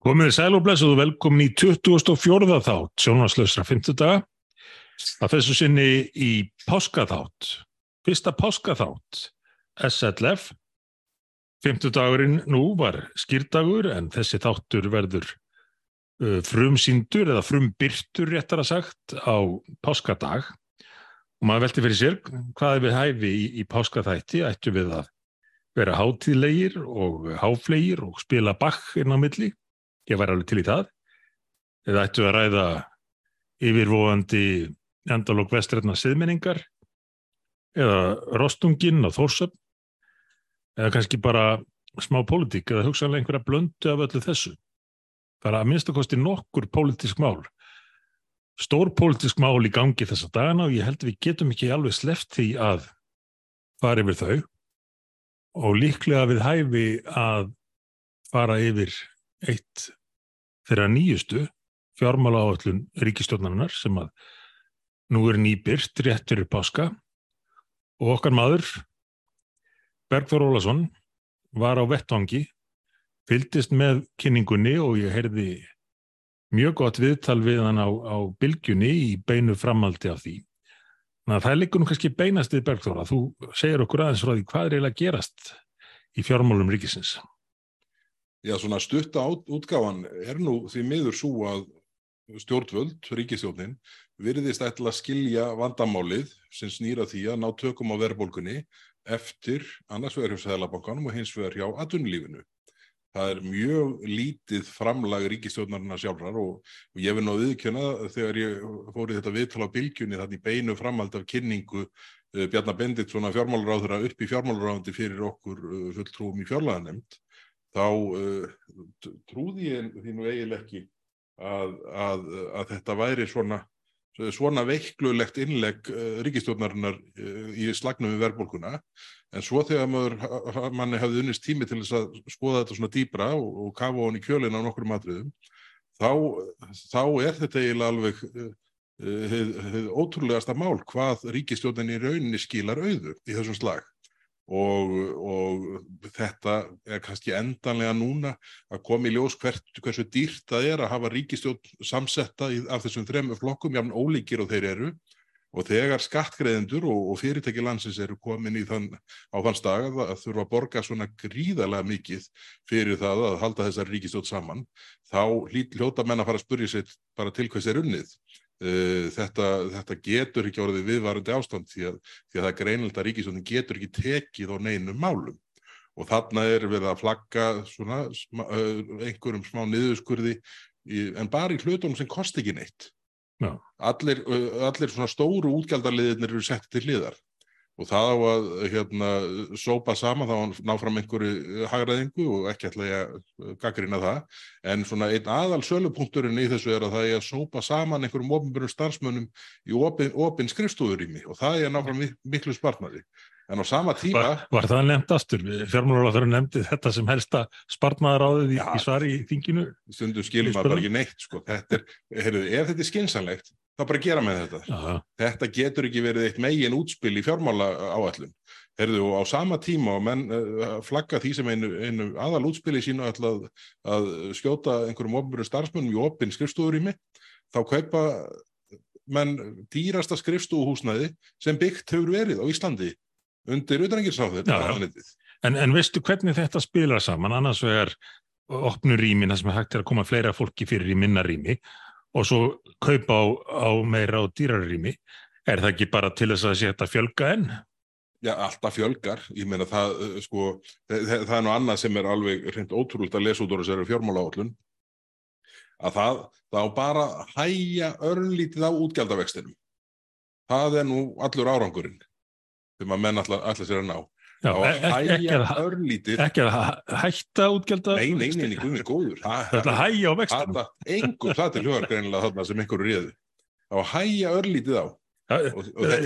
Komið í sæl og blessuð og velkomin í 24. þátt sjónvarslausra 50 daga. Það þessu sinni í páskaþátt. Fyrsta páskaþátt SLF. 50 dagurinn nú var skýrdagur en þessi þáttur verður frumsýndur eða frumbyrtur réttar að sagt á páskadag. Og maður velti fyrir sér hvað er við hæfi í, í páskaþætti. Ættu við að vera hátíðlegir og háflegir og spila bakk inn á milli ég væri alveg til í það. Eða ættu að ræða yfirvóandi endalók vestrætna siðmenningar eða rostungin og þórsöp eða kannski bara smá pólitík eða hugsanlega einhverja blöndu af öllu þessu. Bara að minnst að kosti nokkur pólitísk mál. Stór pólitísk mál í gangi þessa dagana og ég held að við getum ekki alveg sleft því að fara yfir þau og líklega við hæfi að fara yfir eitt þeirra nýjustu fjármála áallun ríkistjórnarinnar sem að nú er nýbyrt réttur í páska og okkar maður Bergþór Ólason var á vettvangi fyldist með kynningunni og ég heyrði mjög gott viðtal við hann á, á bylgjunni í beinu framaldi af því. Þannig að það er líkunum kannski beinast við Bergþóra. Þú segir okkur aðeins frá því hvað er eiginlega gerast í fjármálum ríkisins. Já, svona stutta útgáfan er nú því miður svo að stjórnvöld, ríkistjórnin, virðist ætla að skilja vandamálið sem snýra því að ná tökum á verðbólkunni eftir annars vegar hjá Sæðlabankanum og hins vegar hjá atvinnulífinu. Það er mjög lítið framlag ríkistjórnarna sjálfrar og, ég vil ná viðkjöna þegar ég fóri þetta viðtala á bylgjunni þannig beinu framhald af kynningu uh, Bjarnar Bendit svona fjármálaráður upp í fjármálaráðandi fyrir okkur uh, fulltrúum í fjárlaganemnd þá uh, trúði ég því nú eiginlega ekki að, að, að þetta væri svona, svona veiklulegt innlegg uh, ríkistjórnarinnar uh, í slagnum við verðbólkuna en svo þegar maður, manni hafði unnist tími til þess að skoða þetta svona dýbra og, og kafa honi kjölin á nokkur matriðum þá, þá er þetta eiginlega alveg ótrúlegasta mál hvað ríkistjórnin í rauninni skilar auðu í þessum slag Og, og þetta er kannski endanlega núna að koma í ljós hvert, hversu dýrt það er að hafa ríkistjón samsetta í, af þessum þremu flokkum, jáfn ólíkir og þeir eru og þegar skattgreðendur og, og fyrirtæki landsins eru komin þann, á þann stag að, að þurfa að borga svona gríðarlega mikið fyrir það að halda þessar ríkistjón saman, þá hljóta menn að fara að spurja sér bara til hvers er unnið. Uh, þetta, þetta getur ekki orðið viðvarandi ástand því að, því að það greinilegt að ríkisvöndin getur ekki tekið á neinum málum. Og þarna er við að flagga svona, sma, uh, einhverjum smá niðurskurði í, en bara í hlutunum sem kosti ekki neitt. Allir, uh, allir svona stóru útgjaldarliðinir eru sett til hliðar og það á að hérna, sópa sama þá að ná fram einhverju hagraðingu og ekki ætla ég að gaggrina það en svona einn aðal sölupunkturinn í þessu er að það er að sópa saman einhverjum ofinbjörnum starfsmönnum í opin, opin skrifstúðurými og það er að ná fram miklu spartnaði en á sama tíma Var, var það nefnt aftur? Fjármálaráður nefndi þetta sem helsta spartnaðaráðið í, í svari í þinginu? Stundum skilum maður bara ekki neitt sko. þetta er, heyrðu, ef þetta er skinsanlegt þá bara gera með þetta. Aha. Þetta getur ekki verið eitt megin útspil í fjármála áallum. Herðu og á sama tíma og menn uh, flagga því sem einu, einu aðal útspili sínu að, að skjóta einhverjum ofnbjörnum starfsmönnum í opinn skrifstúður í mig, þá kaupa menn dýrasta skrifstúðuhúsnaði sem byggt hefur verið á Íslandi undir auðvitaðingirsáður. En, en veistu hvernig þetta spilar saman? Annars vegar opnur rýmin þar sem hægt er að koma fleira fólki fyrir í minna rými og svo kaupa á, á meira og dýrarrými, er það ekki bara til þess að setja fjölga enn? Já, alltaf fjölgar, ég meina það, sko, það, það er nú annað sem er alveg reynd ótrúld að lesa út úr þessari fjármála átlun, að það, það á bara hæja örlítið á útgjaldavextinum. Það er nú allur árangurinn, þegar maður menn allar sér að ná. Já, ekki að, ekki að hætta útgjölda Nei, nei, nei, nei, góður. Að hæja á það til hugar greinilega þarna sem einhverju var að hæja örlítið á.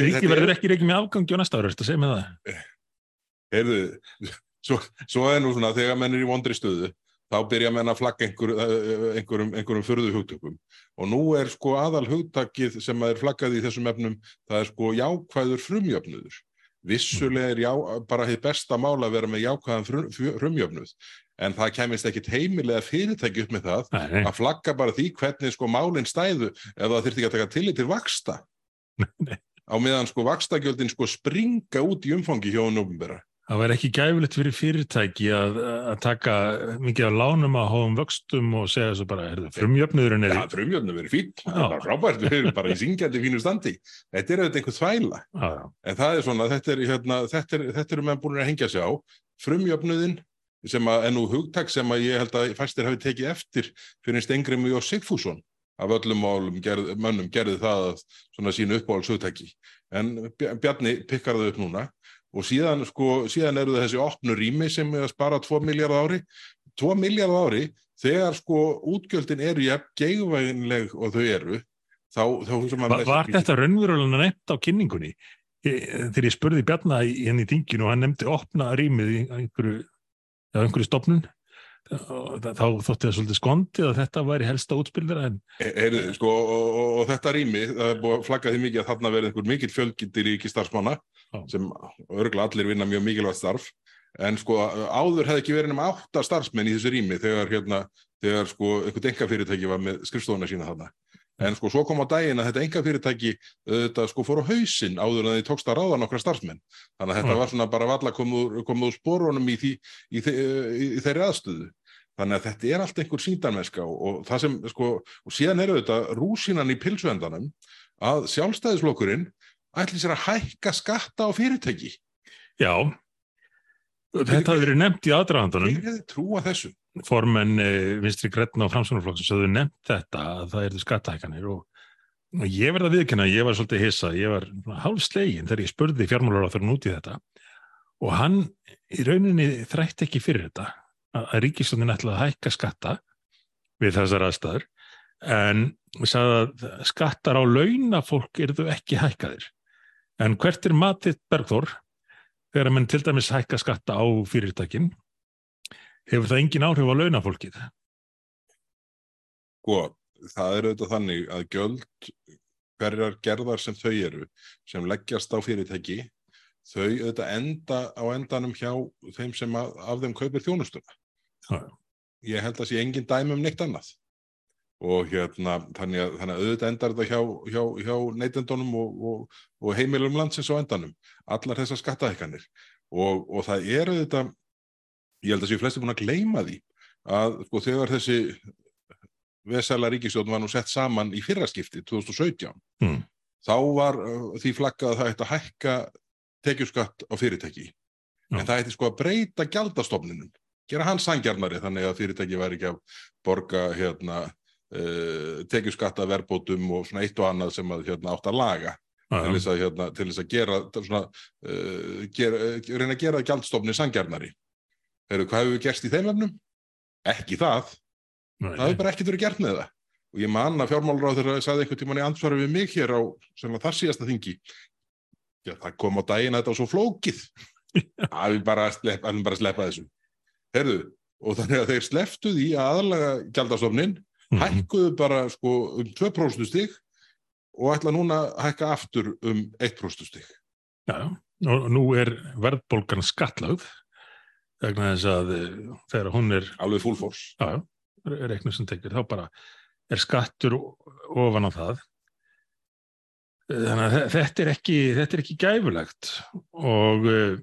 Ríki verður ekki reikið með afgangi á næsta ára, þetta segir mig það? Heyrðu, svo, svo er nú svona þegar menn er í vondri stöðu þá byrja menn að flagga einhver, einhverjum, einhverjum förðu hugtökum. Og nú er sko aðal hugtakið sem er flaggað í þessum efnum það er sko jákvæður frumjöfnuður vissulega er já, bara hitt besta mála að vera með jákvæðan frumjöfnuð en það kemist ekkit heimilega fyrirtæki upp með það Nei, að flagga bara því hvernig sko málinn stæðu ef það þyrfti ekki að taka tillit til vaksta Nei. á meðan sko vakstagjöldin sko springa út í umfangi hjá ofnbæra það væri ekki gæfilegt fyrir fyrirtæki að, að taka mikið af lánum að háum vöxtum og segja svo bara, er það frumjöfniðurinn er Já, í... frumjöfnum verið fín, það er frábært, við erum bara í syngjandi fínu standi. Þetta er auðvitað einhver þvæla, Já, já, en það er svona, þetta er, hérna, þetta er, þetta eru menn búin að hengja sig á. Frumjöfnuðin, sem að, en nú hugtak sem að ég held að fæstir hafi tekið eftir fyrir Stengrim og Sigfússon af öllum málum gerð, mönnum gerði það að svona sínu uppáhaldshugtaki. En Bja- Bjarni pikkar það upp núna og síðan, sko, síðan eru þessi opnu rými sem er að spara 2 miljardar ári. 2 miljardar ári þegar sko útgjöldin eru jafn geigvænleg og þau eru þá, þá Var, var þetta raunverulega nefnt á kynningunni? Ég, þegar ég spurði Bjarna henni í þinginu og hann nefndi opna rýmið í einhverju, einhverju stopnun þá þá þótti það svolítið skondið að þetta væri helsta útspildir en Heyrðu, sko, og, og, og þetta rými, það er búið að flagga því mikið að þarna verði einhver mikill fjölgildir í ekki starfsmanna. Sem örgulega allir vinna mjög mikilvægt starf. En sko áður hefði ekki verið nema átta starfsmenn í þessu rými þegar hérna, þegar sko einhvern enga fyrirtæki var með skrifstofuna sína þarna. En sko svo kom á daginn að þetta enga fyrirtæki þetta sko fór á hausinn áður en þið tókst að ráða nokkra starfsmenn. Þannig að þetta var svona bara valla komið úr, sporunum í, í, þe í, þeirri aðstöðu. Þannig að þetta er allt einhver síndarmennska og, og það sem, sko, og síðan eru þetta rúsinan í pilsuendanum að sjálfstæðisflokkurinn ætli sér að hækka skatta á fyrirtæki. já. Þetta hafði verið nefnt í aðdraðandunum Hver hefði trúa þessu? formenn eh, vinstri gretna og framsvonarflokksins höfðu nefnt þetta að það erðu skattahækanir og, og ég verða að viðkenna, ég var svolítið hissa, ég var hálfslegin þegar ég spurði fjármálar á þeirra út í þetta. Og hann í rauninni þrætti ekki fyrir þetta að, ríkistjónin ætlaði að hækka skatta við þessar aðstæður. En sagði að skattar á launafólk eru ekki hækkaðir en hvert er matið Bergþór þegar að menn til dæmis hækka skatta á fyrirtækin hefur það engin áhrif á launafólkið? Sko, það er auðvitað þannig að gjöld hverjar gerðar sem þau eru sem leggjast á fyrirtæki þau auðvitað enda á endanum hjá þeim sem að, af þeim kaupir þjónustuna. Ég held að sé engin dæmi um neitt annað. Og hérna, þannig að, þannig að auðvitað endar þetta hjá, hjá, hjá neytendunum og, og, og heimilum landsins á endanum. Allar þessar skattahækkanir. Og, og það er auðvitað, ég held að séu flesti búin að gleyma því að sko, þegar þessi vesela ríkisjóðn var nú sett saman í fyrraskipti 2017 Mm. þá var uh, því flaggað að það ætti að hækka tekjuskatt á fyrirtæki Já. en það ætti sko að breyta gjaldastofninum gera hann sangjarnari þannig að fyrirtæki væri ekki að borga hérna uh, tekjuskatta verbótum og svona eitt og annað sem að hérna átt að laga Já, til þess að, hérna, til þess að gera svona, uh, gera, uh, reyna að gera gjaldstofni sangjarnari Heru, hvað hefur við gerst í þeim efnum? Ekki það. Nei, það hefur bara ekkert verið gert með það. Og ég man að fjármálur á þeirra sagði einhvern tímann í ansvari við mig hér á þar síðasta þingi já það kom á daginn að þetta var svo flókið. Að við bara, að sleppa þessu. Herðu, og þannig að þeir sleftu því að aðalega gjaldastofnin Mhm. Hækkuðu bara sko um 2% stig og ætla núna að hækka aftur um 1% stig Já, og nú er verðbólgan skattlagð vegna þess að eh, þegar hún er, alveg full force. Já, reiknum sem tekir, þá bara er skattur ofan á það. Þannig að þe- þetta er ekki, þetta er ekki gæfulegt og eh,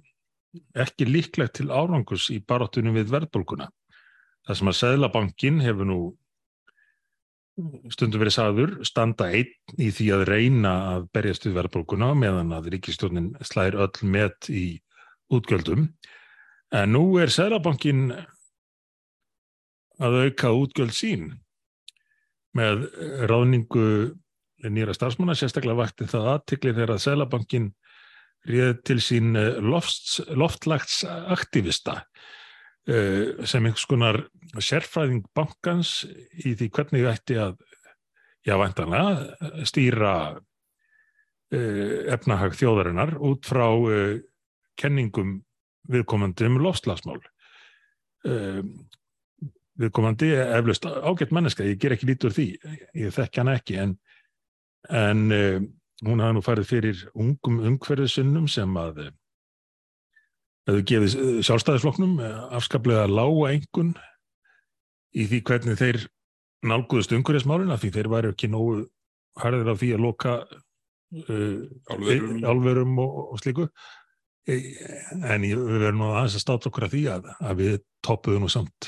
ekki líklegt til árangus í baráttunum við verðbólguna. Það sem að Seðlabankin hefur nú stundum verið sagður standa einn í því að reyna að berjast við verðbólguna meðan að ríkistjórnin slæðir öll met í útgjöldum. En nú er Seðlabankin að auka útgjöld sín með ráðningu nýra starfsmanna, sérstaklega vakti það aðtikli þegar að Seðlabankin réð til sín eh, eh, sem einhvers konar sérfræðing bankans í því hvernig þið ætti að, já, vantanlega, stýra eh, efnahag þjóðarinnar út frá eh, kenningum viðkomandi um lofslagsmál. Viðkomandi eflaust ágætt manneska, ég ger ekki lítur því, ég þekki hana ekki, en, en hún hafði nú farið fyrir ungum umhverfisunnum sem að hefðu gefið sjálfstæðisflokknum afskaplega lága engun í því hvernig þeir nálguðust umhverjasmálina því þeir væri ekki nógu harðir af því að loka uh, Álverum. álverum og, og slíku E, en við verðum nú aðeins að státa okkur að því að, að við toppuðum nú samt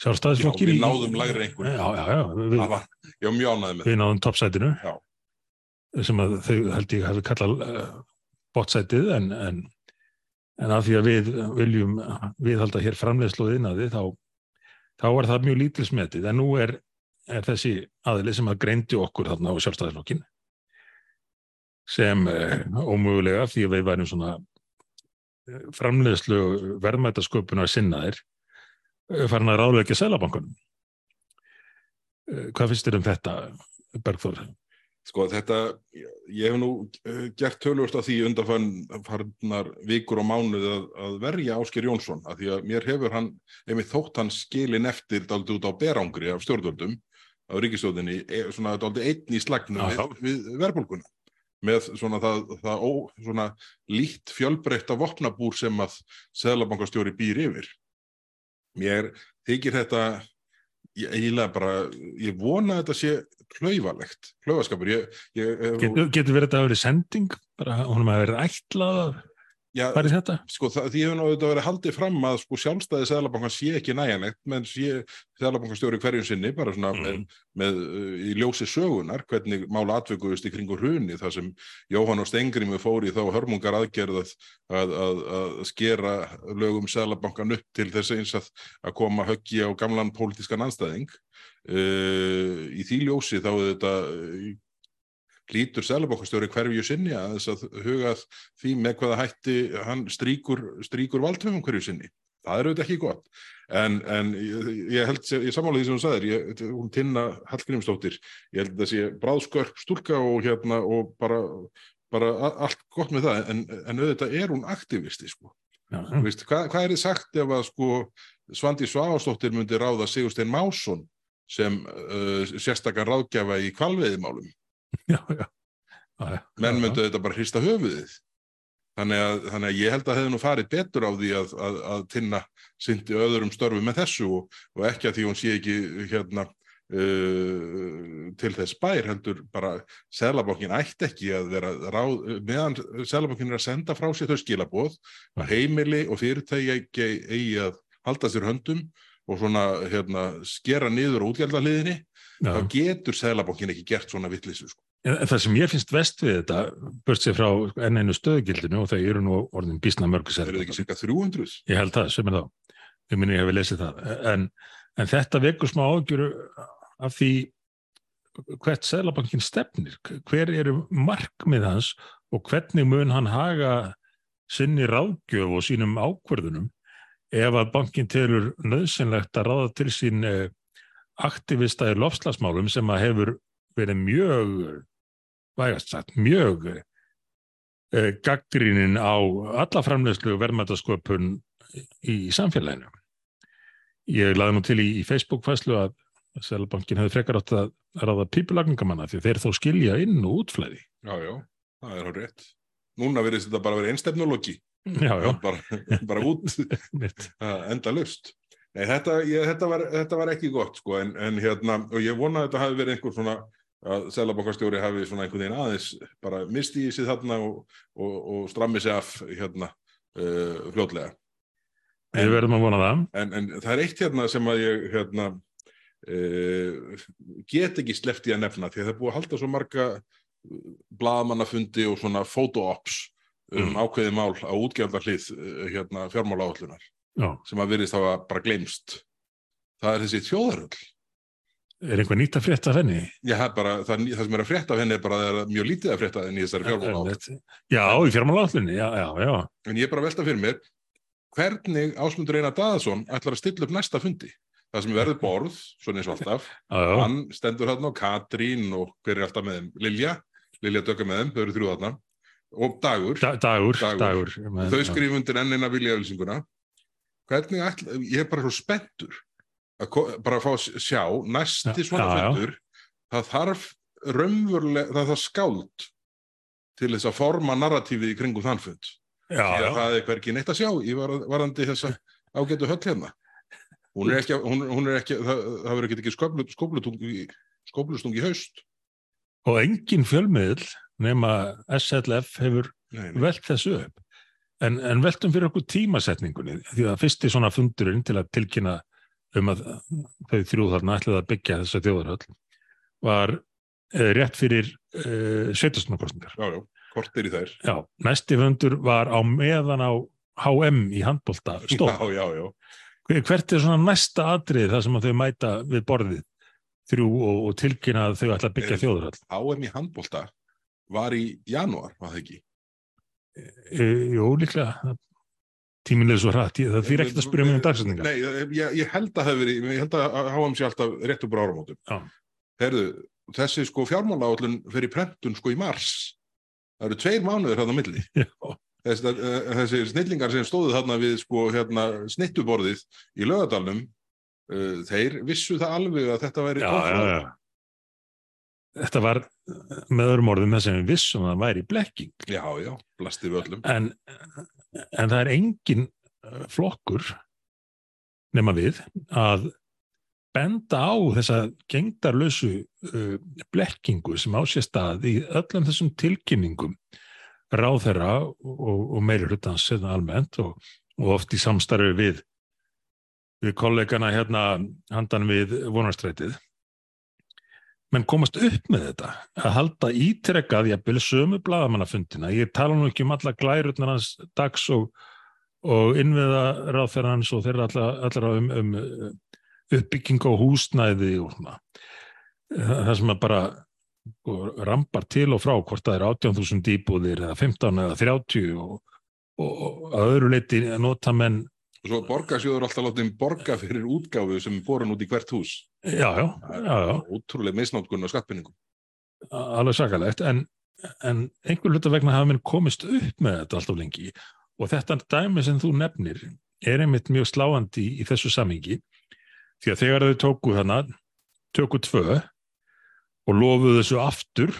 sjálfstæðisflokkir Já, við náðum Það var, ég mjög ánægði með við náðum toppsætinu Já. sem að þau held ég hafi kallað uh, bottsætið en, en, en af því að við viljum viðhalda hér framleiðslu og innaði þá, þá var það mjög lítilsmetið en nú er, er þessi aðili sem að greindi okkur þarna á sjálfstæðisflokkin sem uh, ómögulega því að við værum svona eh, framleiðslu og verðmætasköpunar sinnaðir eh, farin að ráðleggja selabankunum. Hvað finnst þér um þetta, Bergþór? Sko þetta, ég hef nú uh, gert tölvöld af því undanfarnar vikur og mánuð að, að verja Ásker Jónsson, af því að mér hefur hann, einmitt þótt hann skilin eftir daldið út á berangri af stjórnvöldum á ríkistjóðinni, svona daldið einn í slagnum við, við verðbólguna með svona það, það ó, svona lítt fjölbreytta vopnabúr sem að Seðlabankastjóri býr yfir. Mér þykir þetta ég, eiginlega bara, ég vona að þetta sé klaufalegt, klaufaskapur. Ég, ég, Getur, verið þetta að verið sending? Bara honum að verið ætlað að já, fara í þetta? sko, það, því hefur auðvitað verið haldið fram að sko, sjálfstæði Seðlabankan sé ekki næjanlegt, menn sé Seðlabankastjóri hverjum sinni, bara svona Mhm. með, með, í ljósi sögunar, hvernig mála atvökuðust í kringu hruni, það sem Jóhann og Stengrimu fór í þá hörmungar aðgerð að, að, að, skera lögum Seðlabankan upp til þess eins að, að koma höggi á gamlan pólitískan anstæðing. Uh, í því ljósi þá þetta hlýtur Seðlabankastjóri hverju sinni að þess að huga að því með hvaða hætti hann stríkur, stríkur valdhöfum hverju sinni. Það er auðvitað ekki gott. En, en ég, ég held, ég samála því sem hún sagðir, ég, hún tinna Hallgrímsdóttir, ég held að sé bráðskörp stúlka og hérna og bara, bara allt gott með það, en, en auðvitað er hún aktivisti, sko. Já, Þú Veist, hvað, er þið sagt ef að sko Svandi Svavastóttir myndi ráða Sigurstein Másson sem uh, sérstakann ráðgjafa í kvalveiðimálum? já, já. já, menn myndu þetta bara hrista höfuðið. Þannig að, þannig að ég held að hefði nú farið betur á því að, að, að tinna syndi öðrum störfum með þessu og, og ekki að því hún sé ekki hérna uh, til þess bær heldur bara Sælabankin ætti ekki að vera ráð, meðan Sælabankin er að senda frá sér þau skilaboð að heimili og fyrirtæki eigi, að halda sér höndum og svona hérna, skera niður útgjaldaliðinni, já. þá getur Sælabankin ekki gert svona vittlisu sko. Það sem ég finnst vest við þetta, burt sér frá enn einu stöðugildinu og þau eru nú orðin bísna Það mörgusett. eru ekki cirka 300 Ég held það, sem er þá. Ég minni ég hefði lesið það. En, en þetta vekur smá ágjöru af því hvert Sælabankin stefnir. Hver eru markmið hans og hvernig mun hann haga sinni ráðgjöf og sínum ákvörðunum ef að bankin telur nöðsynlegt að ráða til sín eh, aktivista í lofslagsmálum sem að hefur verið mjög, vægast sagt, mjög eh, gaggrínin á alla framleiðslu og verðmætasköpun í samfélaginu. Ég laði nú til í, í Facebook-fæslu að Sælabankin hefði frekar átt að ráða pípulagningamanna því þeir þó skilja inn og útflæði. Já, já, það er á rétt. Núna verðist þetta bara að vera einstefnuloki, Já, já, bara, bara út, enda lust. Nei, þetta, ég, þetta, var, þetta var ekki gott, sko, en, en hérna, og ég vona að þetta hafi verið einhver svona, að Sælabankastjóri hafi svona einhvern veginn aðeins bara misti í sig þarna og, og, og strammi sig af, hérna, uh, fljótlega. Við verðum að vona það. En, en það er eitt hérna sem að ég hérna, uh, get ekki sleppt í að nefna því að það er búið að halda svo marga bladamannafundi og svona photo-ops um Mm. ákveðið mál á útgjaldarhlið uh, hérna, fjármála áallunar Já, sem að virðist hafa bara gleymst. Það er þessi þjóðaröll. er einhver nýtt að frétta af henni? Já, bara, það, það sem er að frétta af henni er bara er mjög lítið að frétta henni í þessari fjármála áallun. Já, í fjármálaállunni, já, já, já. En ég er bara að velta fyrir mér hvernig Ásmundur Einar Daðason ætlar að stilla upp næsta fundi. Það sem verður borð, svona eins og alltaf, hann stendur þarna og Katrín og hver er alltaf með þeim, Lilja Lilja dökka með þeim, þau eru þrjú þarna og Dagur, Da, dagur, Dagur. dagur. Men, þau skrif undir ennina viljaðlýsinguna hvernig ætla, ég er bara svo spenntur að bara að fá að sjá næsti svona fundur það þarf raunverulega, það þarf skáld til þess að forma narratífið í kringum þann fund því að það er hvergi neitt að sjá í var- varðandi þessa ágætu höll hérna. Hún er ekki, hún, hún er ekki það, það verður ekki skóplustung í haust. Og engin fjölmiðl nema SLF hefur velt þessu upp. En, en veltum fyrir okkur tímasetningunni, því að fyrsti svona fundurinn til að tilkynna um að þau þrjú þarna ætlaði að byggja þessa þjóðarhöll var uh, rétt fyrir uh, sveitastunarkostningar. Já, já, kortir í þær. Já, næsti fundur var á meðan á HM í handbólta stóð. Já, já, já. Hver- Hvert er svona næsta atrið þar sem þau mæta við borðið þrjú og, og tilkynna að þau ætla að byggja Er- þjóðarhöll? HM í handbólta var í janúar, var það ekki? E, jú, líklega. Tíminn er svo hratt, ég- það fyrir ekkert að spyrja mig um dagsetningar. Nei, ég, ég held að það hefur verið, ég held að HM sé alltaf rétt upp á áramótum. Já. Herðu, þessi sko fjármálaállun fyrir prentun sko í mars. Það eru tveir mánuður hérna á milli. Já. Þessi, uh, þessi snillingar sem stóðu þarna við sko hérna snittuborðið í lögadalnum, uh, þeir vissu það alveg að þetta væri já. Þetta var með öðrum orðum það sem við vissum að það væri blekking. Já, já, blasti við öllum. En, en það er engin eh, flokkur nema við að benda á þessa gengdarlösu uh, blekkingu sem á sér stað í öllum þessum tilkynningum ráðherra og, og meiri hlutans hérna almennt og, og oft í samstarfi við við kollegana hérna handan við vonarstrætið menn komast upp með þetta að halda ítrekkað jafnvel sömu blaðamannafundina, ég tala nú ekki um alla glærutnar hans dags og, og innviða ráðferða hans og þeirra allra, allra um, um uh, uppbygging á húsnæði og svona það sem að bara rampar til og frá hvort það er 18.000 íbúðir eða 15 eða 30 og, og, og að öðru leiti nota menn Og svo borgarsjóður alltaf látið borga fyrir útgáfu sem er borin út í hvert hús. Já, já, já, já, Ótrúlega misnótkun á skattpinningum. alveg sakalegt en, en einhver hluta vegna hafa mér komist upp með þetta alltaf lengi og þetta dæmi sem þú nefnir er einmitt mjög sláandi í, í þessu samingi því að þegar þau tóku hana töku tvö og lofuðu þessu aftur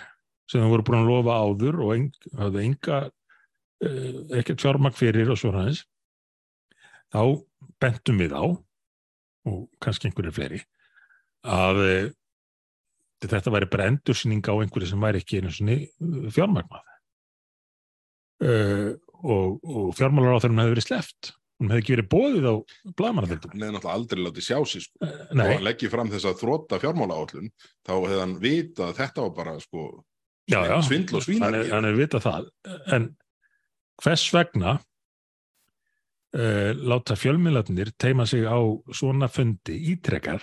sem þau voru búin að lofa áður og eng, hafðu enga uh, ekkert fjármagn fyrir og svo hans þá bentum við á og kannski einhverju fleiri að uh, þetta væri bara endursýning á einhverju sem væri ekki einu svona fjármagnað. Uh, og, og fjármálar á þeirrum hefði verið sleft hún hefði ekki verið bóðið á blaðmannadöldum Hann hefði náttúrulega aldrei látið sjá sig sko. Og hann leggi fram þess að þrótta fjármálaállun þá hefði hann vita að þetta var bara sko, já, já, svindl og hann, svínari er- hann hefði vitað það. En hvers vegna uh, láta fjölmiðlarnir teima sig á svona fundi ítrekkað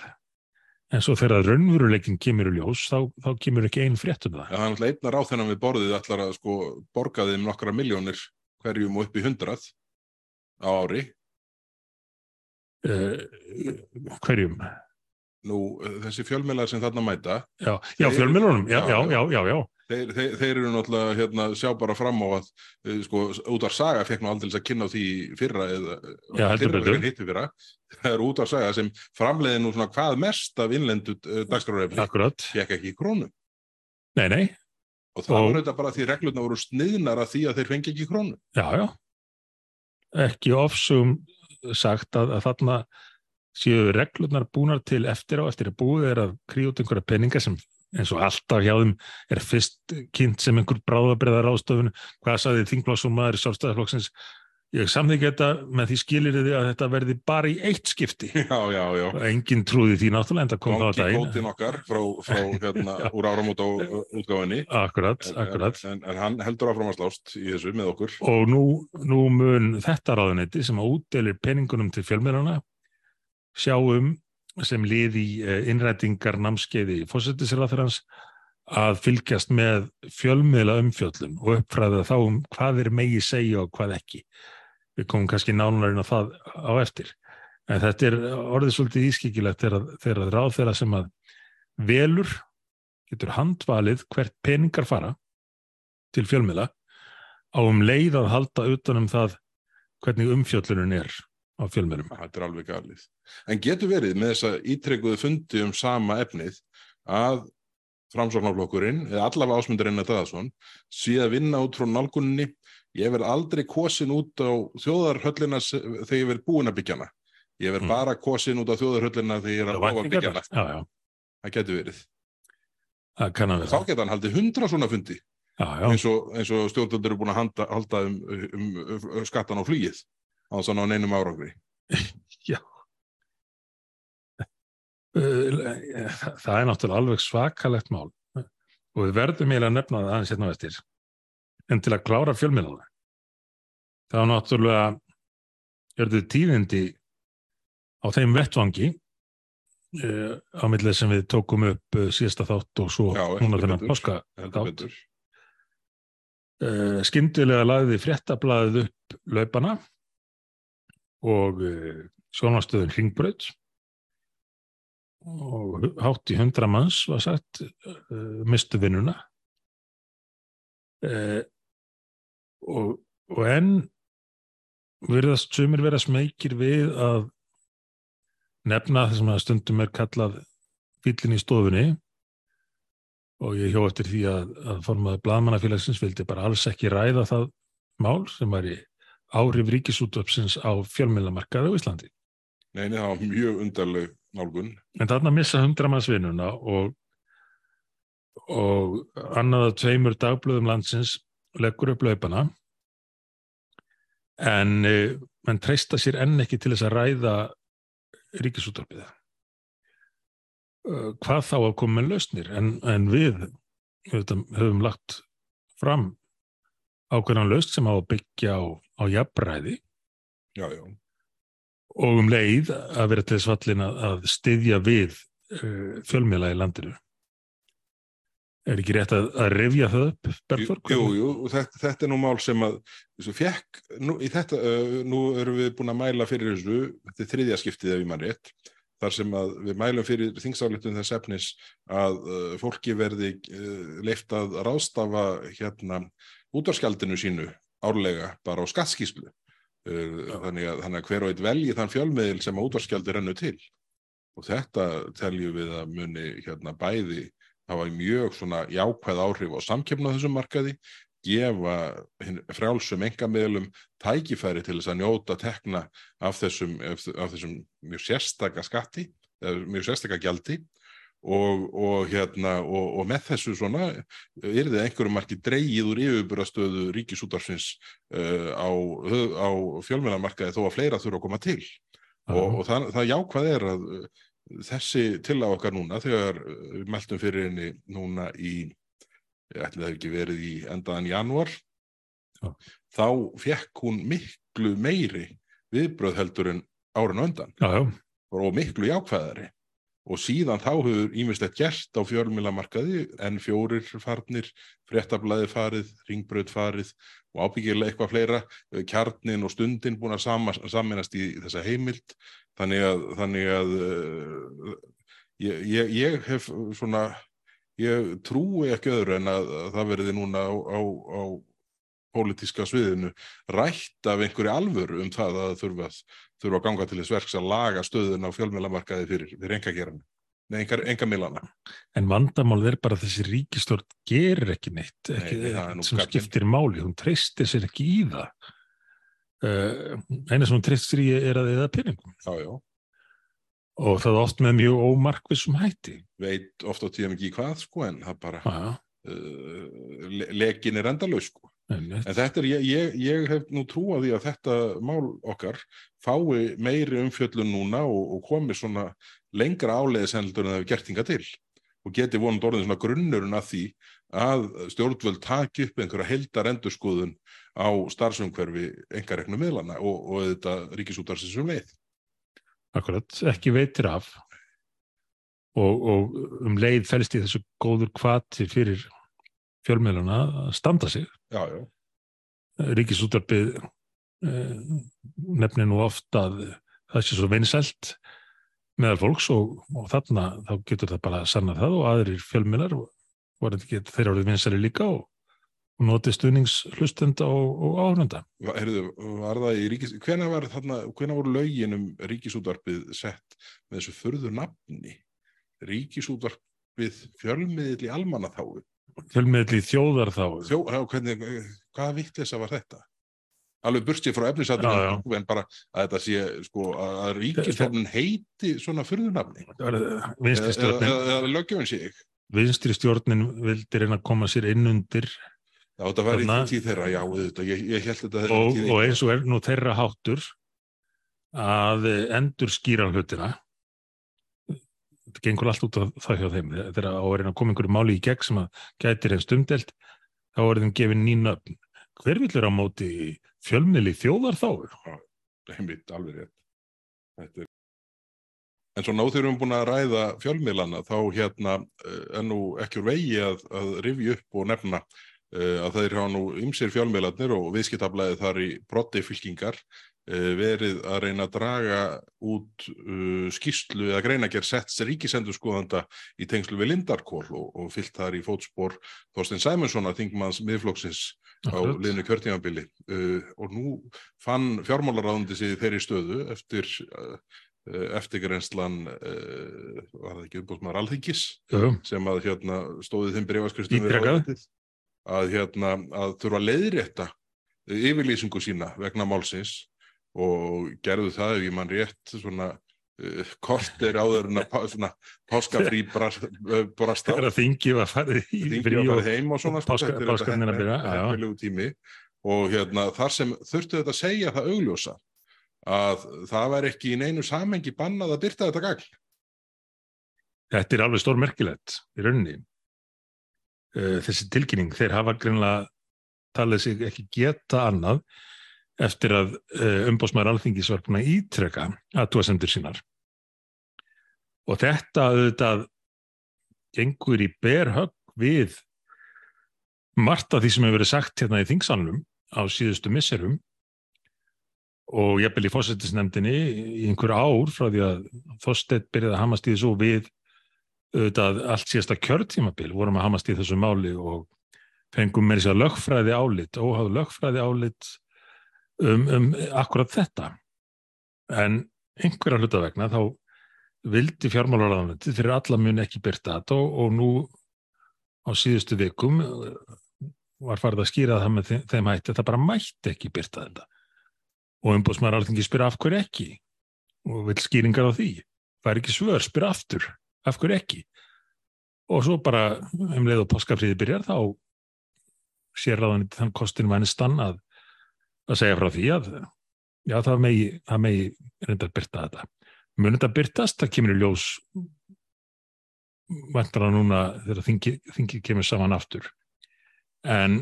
en svo þegar raunveruleikin kemur í ljós þá, þá kemur ekki ein frétt um það Já, hann ætla einna ráð þennan við borðið ætlar að sko, borga þeim nokkra miljónir hverjum og upp í hundrað á ári. uh, hverjum Nú, eh, þessi fjölmiðlar sem þarna mæta, já, já já, já, já. já, já, já. Þeir, þeir, þeir eru náttúrulega hérna, sjá bara fram á að eh, sko, útar saga fekk nú aldrei að kynna á því fyrra eða Já, fyrra. Það er útar saga sem framleiði nú svona hvað mest af innlendu dagskrárefni akkurat fekk ekki í krónu. nei, nei, Og það var auðvitað bara því reglurna voru sniðnar að því að þeir fengi ekki krónu. já, já ekki ofsum sagt að, að þarna séu reglurnar búnar til eftir á eftir að búið er að kríu út einhverja peninga sem eins og alltaf hjá þeim er fyrst kynnt sem einhver bráðabriðar ástöfun hvað sagði þingblásum maður í sjálfstæðarflokksins ég samþykja þetta með því skilir þið að þetta verði bara í eitt skipti Já, já, já. og enginn trúði því náttúrulega en það kom þá Kongi að daginn kótin okkar frá, frá hérna, úr áramót á útgáfinni. akkurat, En- akkurat En, en hann heldur áfram að slást í þessu með okkur. og nú, nú mun þetta ráðuneyti sem að útdelir peningunum til fjölmiðlana sjáum sem lið í eh, innrætingar námskeiði fósettisræðarans að fylgjast með fjölmiðla umfjöllum og uppfræða þá um hvað er megi segja og hvað ekki. Við komum kannski nánarinn á það á eftir. En þetta er orðið svolítið ískikilegt þegar, þegar ráð þeirra sem að velur getur handvalið hvert peningar fara til fjölmiðla á um leið að halda utanum það hvernig umfjöllunum er á fjölmiðlum. Þetta er alveg galið. En getur verið með þessa ítrekkuðu fundi um sama efnið að framsóknarflokkurinn, eða allavega ásmundurinn að Daðason, sé að vinna út frá nálgunni ég verð aldrei kosin út á þjóðarhöllina þegar ég verð búin að byggja hana ég verð Mm. bara kosin út á þjóðarhöllina þegar ég er að búa að byggja hana Já, já, það getur verið það kann að þá geta hann haldið hundra svona fundi Já, já, eins og, og stjórnvöldur eru búin að handa, halda um, um, um skattan á flugið á ná neinum árangri. Uh, það er náttúrulega alveg svakalegt mál. Og við verðum eiginlega að nefna það aðeins hérna á eftir. En til að klára fjölmiðlana þá náttúrulega er þetta tíðindi á þeim vettvangi uh, á millið sem við tókum upp uh, síðasta þátt og svo Já, núna þennan páska þátt. uh, skyndilega lagði fréttablaðið upp laupana og uh, sjónastöðun Hringbraut. Og hátt í hundra manns var sagt uh, mistu vinnuna. Uh, og, og enn virðast sumir vera smekir við að nefna það sem að stundum er kallað fýllin í stofunni. Og ég hjó eftir því að, að formaður blaðmannafélagsins vildi bara alls ekki ræða það mál sem væri áhrif ríkisútöpsins á fjölmiðlamarkaði á Íslandi. Nei, nei, það var mjög undarleg nálgun En þarna missa hundra manns vinnuna og, og annað af tveimur dagblöðum landsins leggur upp laupana en uh, menn treysta sér enn ekki til þess að ræða ríkisútvarpið. Uh, hvað þá að koma með lausnir en, en við höfum lagt fram ákveðan laust sem á að byggja á, á já, og um leið að vera til þess fallin að, að styðja við uh, fjölmiðla í landinu. Er ekki rétt að, að rifja það upp, Bergþór? Jú, jú, þetta, þetta er nú mál sem að þessu fekk, nú, í þetta, uh, nú erum við búin að mæla fyrir þessu, þetta er þriðja skiptið ef ég mann rétt, þar sem að við mælum fyrir þingsáleitum þess efnis að uh, fólki verði uh, leift að ráðstafa hérna útvarskjaldinu sínu árlega bara á skattskíslu. Uh, þannig, að, þannig að hver og eitt velji þann fjölmiðil sem útvarskjaldi rennu til. Og þetta teljum við að muni hérna bæði hafa mjög svona jákvæð áhrif á samkefna þessum markaði, gefa frjálsum engamilum tækifæri til þess að njóta tekna af þessum, af þessum mjög sérstaka skatti, mjög sérstaka gjaldi og, og, hérna, og, og með þessu svona er þið einhverjum marki dreigið úr yfirbúrastöðu ríkisútarsins uh, á, á fjölmjölamarkaði þó að fleira þurfa að koma til. Og, og það, það jákvæð er að uh, þessi til á okkar núna þegar uh, við meldum fyrir henni núna í, ég ætli það ekki verið í endaðan janúar Já. þá fekk hún miklu meiri viðbröð heldur en árun undan. Já, já, og miklu jákvæðari og síðan þá hefur ímislegt gert á fjölmilamarkaði en fjórir farnir, fréttablaði farið, ringbraut farið og ábyggilega eitthvað fleira, eh, kjarnin og stundin búin að sama, saminast í þessa heimild. Þannig að, þannig að uh, ég, ég, ég hef svona, ég trúi ekki öðru en að, að það verði núna á, á, á pólitíska sviðinu rætt af einhverju alvöru um það að þurfa, þurfa að ganga til þess verks að laga stöðun á fjölmiðlamarkaði fyrir, fyrir engagerana, nei, enga, engamilana. en vandamál er bara að þessi ríkistjórn gerir ekki neitt ekki, Nei, það sem skiptir máli, hún treystir sér ekki í það. Uh, eina sem hún treystir í er að eða peningum Já, já, og það oft með mjög ómarkvissum hætti. veit oft á tíðum ekki hvað, sko, en það bara, uh, le lekin er endalaus, sko. Einmitt. En þetta er, ég, ég, ég hef nú trú á því að þetta mál okkar fái meiri umfjöllun núna og, og komi svona lengra áleiðis heldur en það hefur gert hinga til og geti vonandi orðin svona grunnurinn að því að stjórnvöld taki upp einhverja heldar endurskoðun á starfsumhverfi engareknu miðlana og, og þetta ríkisútarsins um leið. Akkurat, ekki veitir af og, og um leið fælst í þessu góður kvati fyrir fjölmiðluna að standa sig. Já, já, Ríkisútarpið eh, nefnir nú oft að það sé svo vinsælt meðal fólks og, og þarna þá getur það bara að sanna það og aðrir ekki þeirra orðið vinsæli líka og, notið stuðningshlustenda og, og áhörnda. Heyrðu, var það í ríkis... Hvenær var þarna, hvenær voru lögin um ríkisútvarpið sett með þessu förðu nafni? Ríkisútvarpið fjölmiðill í almannaþáu. Fjölmiðli þjóðar þá Þjó, já, hvernig, hvaða vittlisa var þetta? Alveg burstið frá Já, efnisatrinu en bara að þetta sé sko að ríkisstofnun heiti svona fyrðunafni vinstri eða, eða löggjöfin sig vinstri stjórnin vildi reyna að koma sér inn undir Já, þetta var í Þarna- tíð þeirra, já, auðvitað, ég, ég held þetta hefði og, tíð og eins og er nú þeirra háttur að endur skýra hlutina þetta gengur allt út af það hjá þeim. Þegar á að reyna að koma einhverju máli í gegn sem að gætir einn stumdelt þá er þeim gefin ný nöfn. Hver vill vera á móti fjölmiðli þjóðar þá? Einmitt alveg rétt. Þetta er... en svo náður við erum búin að ræða fjölmiðlana þá hérna eh, er nú ekki úr vegi að, að rifja upp og nefna uh, að þeir hafa nú ymsir fjölmiðlarnir og viðskiptablaði þar í brotti fylkingar verið að reyna að draga út uh, skýslu eða greinager setts ríkisendurskoðanda í tengslu við Lindarkól og, og fyllt þar í fótspor Þorstein Sæmundssonar, þingmanns miðflokksins á liðnu kjörtímabili. Uh, og nú fann fjármálaráðundi sig þeirri stöðu eftir uh, eftirgrenslan var það ekki umbúðsmaður alþingis Jú, sem að hérna stóði þeim brefaskristum Ítrekað. að hérna að þurfa að leiðrétta yfirlýsingu sína vegna málsins og gerðu það ef ég mann rétt svona uh, korter áður en að svona páskafrí brast, uh, brasta þegar þingi var farið í frí og heim og svona páska- þetta páskarnir að byrja, heppilegu tími. Og hérna þar sem þurftu þetta að segja það augljósa að það væri ekki í neinu samengi bannað að byrta þetta gagn Þetta er alveg stór merkilegt í rauninni. Uh, þessi tilkynning, þeir hafa greinlega talið sig ekki geta annað eftir að uh, umbóðsmaður alþingis var búin að ítreka aðtúasendur sínar. Og þetta auðvitað gengur í berhögg við margt af því sem hefur verið sagt hérna í þingsalunum á síðustu misserum og jafnvel í fósettisnefndinni í einhver ár frá því að Þorstedt byrjaði að hamast í þessu og við auðvitað allt síðasta kjörtímabil vorum að hamast í þessu máli og fengum með þess að lögfræði álit, óháð lögfræði álit um, um akkurat þetta. En einhverja hluta vegna þá vildi fjármálaráðanandi fyrir alla mun ekki byrta þetta og, og nú á síðustu vikum eh, var farið að skýra það með þeim, hætti að það bara mætti ekki byrta þetta. Og umbúðsmaður alþingi spyr af hverju ekki og vil skýringar á því. Það er ekki svör, spyr aftur af hverju ekki og svo bara um leið og páskafríði byrjar þá sér ráðan þann kostin vænistan að, að segja frá því að já það megi, það megi reyndar byrta þetta. Mun þetta byrtast, það kemur í ljós vantar það núna þegar þingi, þingi kemur saman aftur. En,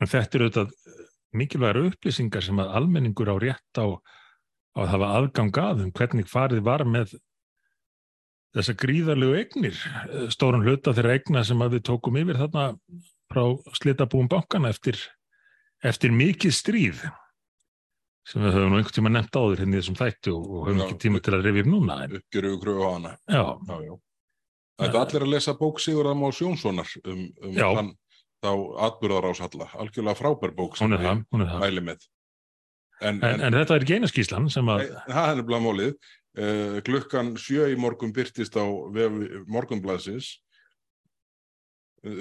en þetta er auðvitað mikilvægur upplýsingar sem að almenningur á rétt á, á að hafa aðgang að um hvernig farið var með þessa gríðarlegu eignir, stóran hluta þeirra eigna sem að við tókum yfir þarna frá slitabúum bankana eftir, eftir mikið stríð sem við höfum nú einhvern tíma nefnt áður hérna í þessum þætti og, höfum Já. ekki tíma til að rifja upp núna en, uppgjöru og kröfu á hana já, já. Þetta er allir að lesa bók Sigurðar Más Jónssonar um, um hann þá atbyrðarásalla, algjörlega frábær bók sem það, það. mæli með En, En, en þetta er geinaskíslan sem að það er nefnilega mólið. Uh, klukkan sjö í morgun byrtist á uh,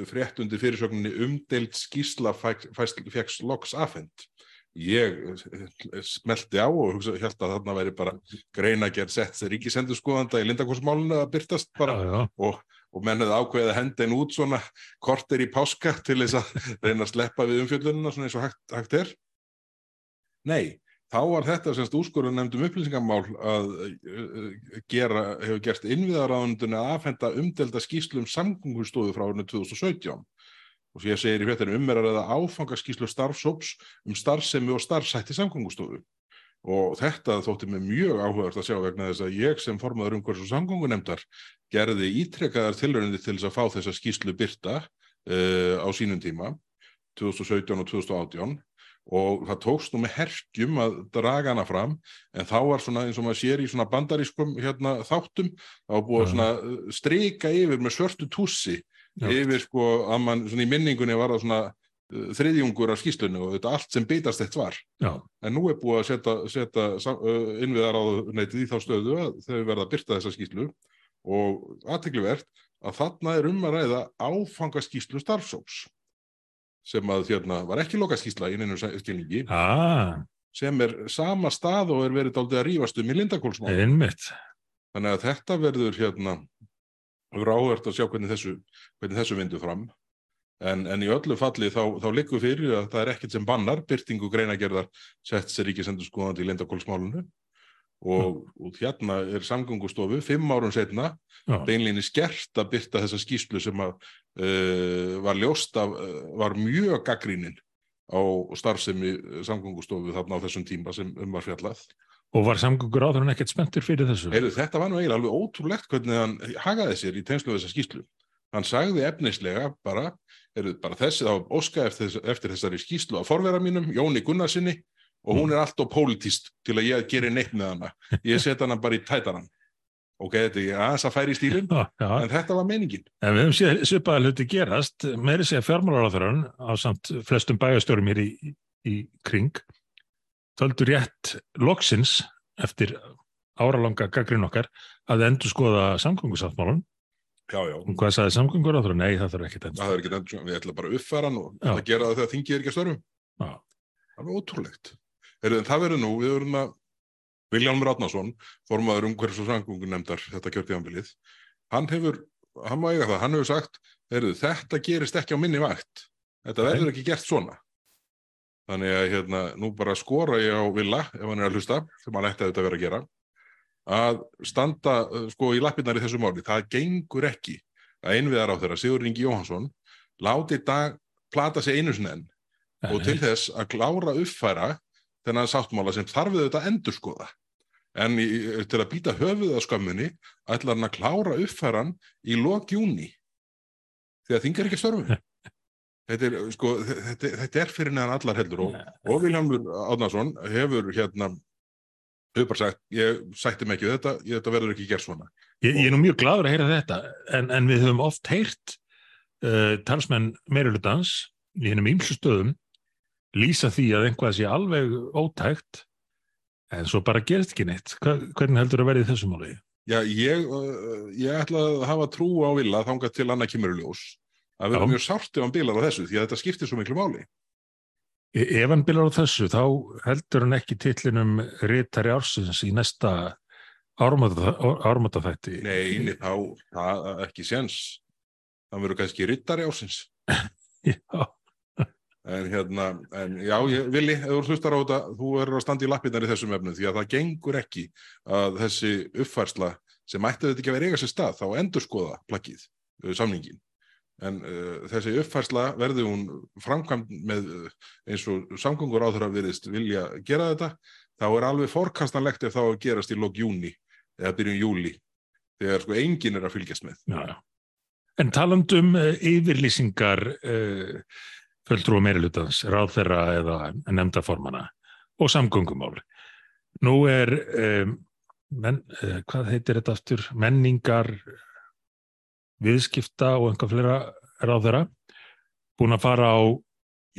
frétt undir fyrirsögninni umdeild skísla fegst loks afhend. Ég uh, smelti á og hugsa, held að þarna væri bara greinagerð sett ríkisendurskoðanda í Lindakorsmálinu að byrtast bara já, já, og, og að henda einn út svona korter í páska til þess að reyna að sleppa við umfjöllunina svona eins og hægt, hægt er. Nei, þá var þetta semst úrskurður nefndum upplýsingamál að uh, gera, hefur gert innviðaráðundinu að afhenda umdelda skýslu um samgöngustofu frá árinu 2017 og svo ég segir í fréttinu um er að áfangaskýslu starfsóps um starfsemi og starfsætti samgöngustofu. Og þetta þótti mig mjög áhugavert að sjá vegna þess að ég sem formaður umhverfis og samgöngunemndar gerði ítrekkaðar tilraunir til þess að fá þessa skýslu byrta uh, á sínum tíma 2017 og 2018 og það tókst nú með herkjum að draga hana fram en þá var svona eins og maður sér í svona bandarískum hérna, þáttum þá búið að svona uh, strika yfir með svörtu tússi Já. yfir sko að mann svona í minningunni var það svona uh, þriðjungur af skýslunni og þetta allt sem beitast eitt var. Já, en nú er búið að setja, setja uh, innviðar á neitið í þá stöðu að þau verða að byrta þessa skýslu og aðteglivert að þarna er um að ræða áfangaskíslu starfsóps sem að hérna var ekki lokaskísla í neinu skilningi. Ah, sem er sama stað og er verið dálítið að rífast um í Lindakólsmál einmitt. þannig að þetta verður hérna verður áhvert að sjá hvernig þessu, hvernig þessu vindu fram. En, en í öllu falli þá, þá likur fyrir að það er ekkert sem bannar byrtingu greinagerðar sett sér ekki sendur skoðandi í Lindakólsmálunu og, og hérna er samgöngustofu fimm árum setna Já, beinlinni skert að byrta þessa skýslu sem að uh, var ljóst af, uh, var mjög gaggrínin á starfsemi samgöngustofu þarna á þessum tíma sem um var fjallað. og var samgöngur áður en ekkert spenntur fyrir þessu? Heyrðu, þetta var nú eiginlega alveg ótrúlegt hvernig hann hagaði sér í tengslu við þessa skýslu. Hann sagði efnislega bara, bara þessi þá óska eftir, eftir þessari skýslu á forvera mínum, Jóni Gunnarsinni og hún er allt og pólitist til að ég geri neitt með hana. Ég set hana bara í tætaran. Ok, þetta er aðeins að færi í stílinn, en þetta var meiningin. En við höfum séð svipaða hluti gerast, meiri segja fjármálaráþurann á samt flestum bæjastjórum hér í, í kring, töldu rétt loksins eftir áralanga gaggrin okkar að endur skoða samgöngusáttmálun. Já, já. Og hvað sagði samgönguráþurann? Nei, það þarf ekki endur. Það er ekki endur, við ætlum bara að uppfæra hann og gera það þegar þingið er ekki að störfum. Já. Það er ótrúlegt. Heyrðu, en það verður nú, við verðum að Viljálmur Átnason, formaður umhverfis og samgöngu nefndar þetta kjörtíðanbilið, hann hefur, hann má eiga það, hann hefur sagt, heyrðu, þetta gerist ekki á minni vakt. Þetta Nei. verður ekki gert svona. Þannig að hérna, nú bara skora ég á Villa, ef hann er að hlusta, sem hann ætti að þetta vera að gera, að standa uh, sko í lappirnar í þessu máli. Það gengur ekki að einviðar á þeirra, Sigur Ingi Jóhansson, láti dag plata sig einu sinni enn og til þess að klára uppfæra þennan sáttmála sem þarf við þetta að endurskoða. En í, til að býta höfuð á skömmunni ætlar hann að klára uppfæran í lok júni því að þingar ekki að störfu. Þetta er, sko, þetta, þetta er fyrir neðan allar heldur og, og Viljámur Átnason hefur hérna hefur bara sagt, ég sætti mig ekki þetta, þetta verður ekki gert svona. Ég, ég er nú mjög gladur að heyra þetta, en, en við höfum oft heyrt uh, talsmenn meirulutans í hennum ýmsu stöðum lýsa því að einhvað sé alveg ótækt, en svo bara gerist ekki neitt. Hvernig heldur að verði í þessu máli? Já, ég, uh, ég ætla að hafa trú á Villa þangað til annað kemur í ljós. Það verður Já. mjög sárt ef hann bilar á þessu því að þetta skiptir svo miklu máli. E- Ef hann bilar á þessu, þá heldur hann ekki titlinum Ritari Ársins í næsta ármátafætti. Nei, nei, þá, það er ekki séns. Það verður kannski rittari ásins. Já, En hérna, en já, Vili, ef þú hlustar á þetta, þú verður að standa í lappirnar í þessum efnum því að það gengur ekki að þessi uppfærsla sem ætti þetta ekki að vera eiga sér stað, þá endur skoða plakkið, uh, samningin. En uh, þessi uppfærsla verði hún framkvæmd með uh, eins og samgöngur á þeirra virðist vilja gera þetta, þá er alveg forkastanlegt ef þá að gerast í lok júni eða byrjun júli, þegar sko enginn er að fylgjast með. já, já. En talandum uh, yfirlýsingar uh, fulltrú og meirulutans, ráðherra eða nefndaformana og samgöngumál. Nú er, um, men, uh, hvað heitir þetta aftur, menningar, viðskipta og einhvað fleira ráðherra, búin að fara á,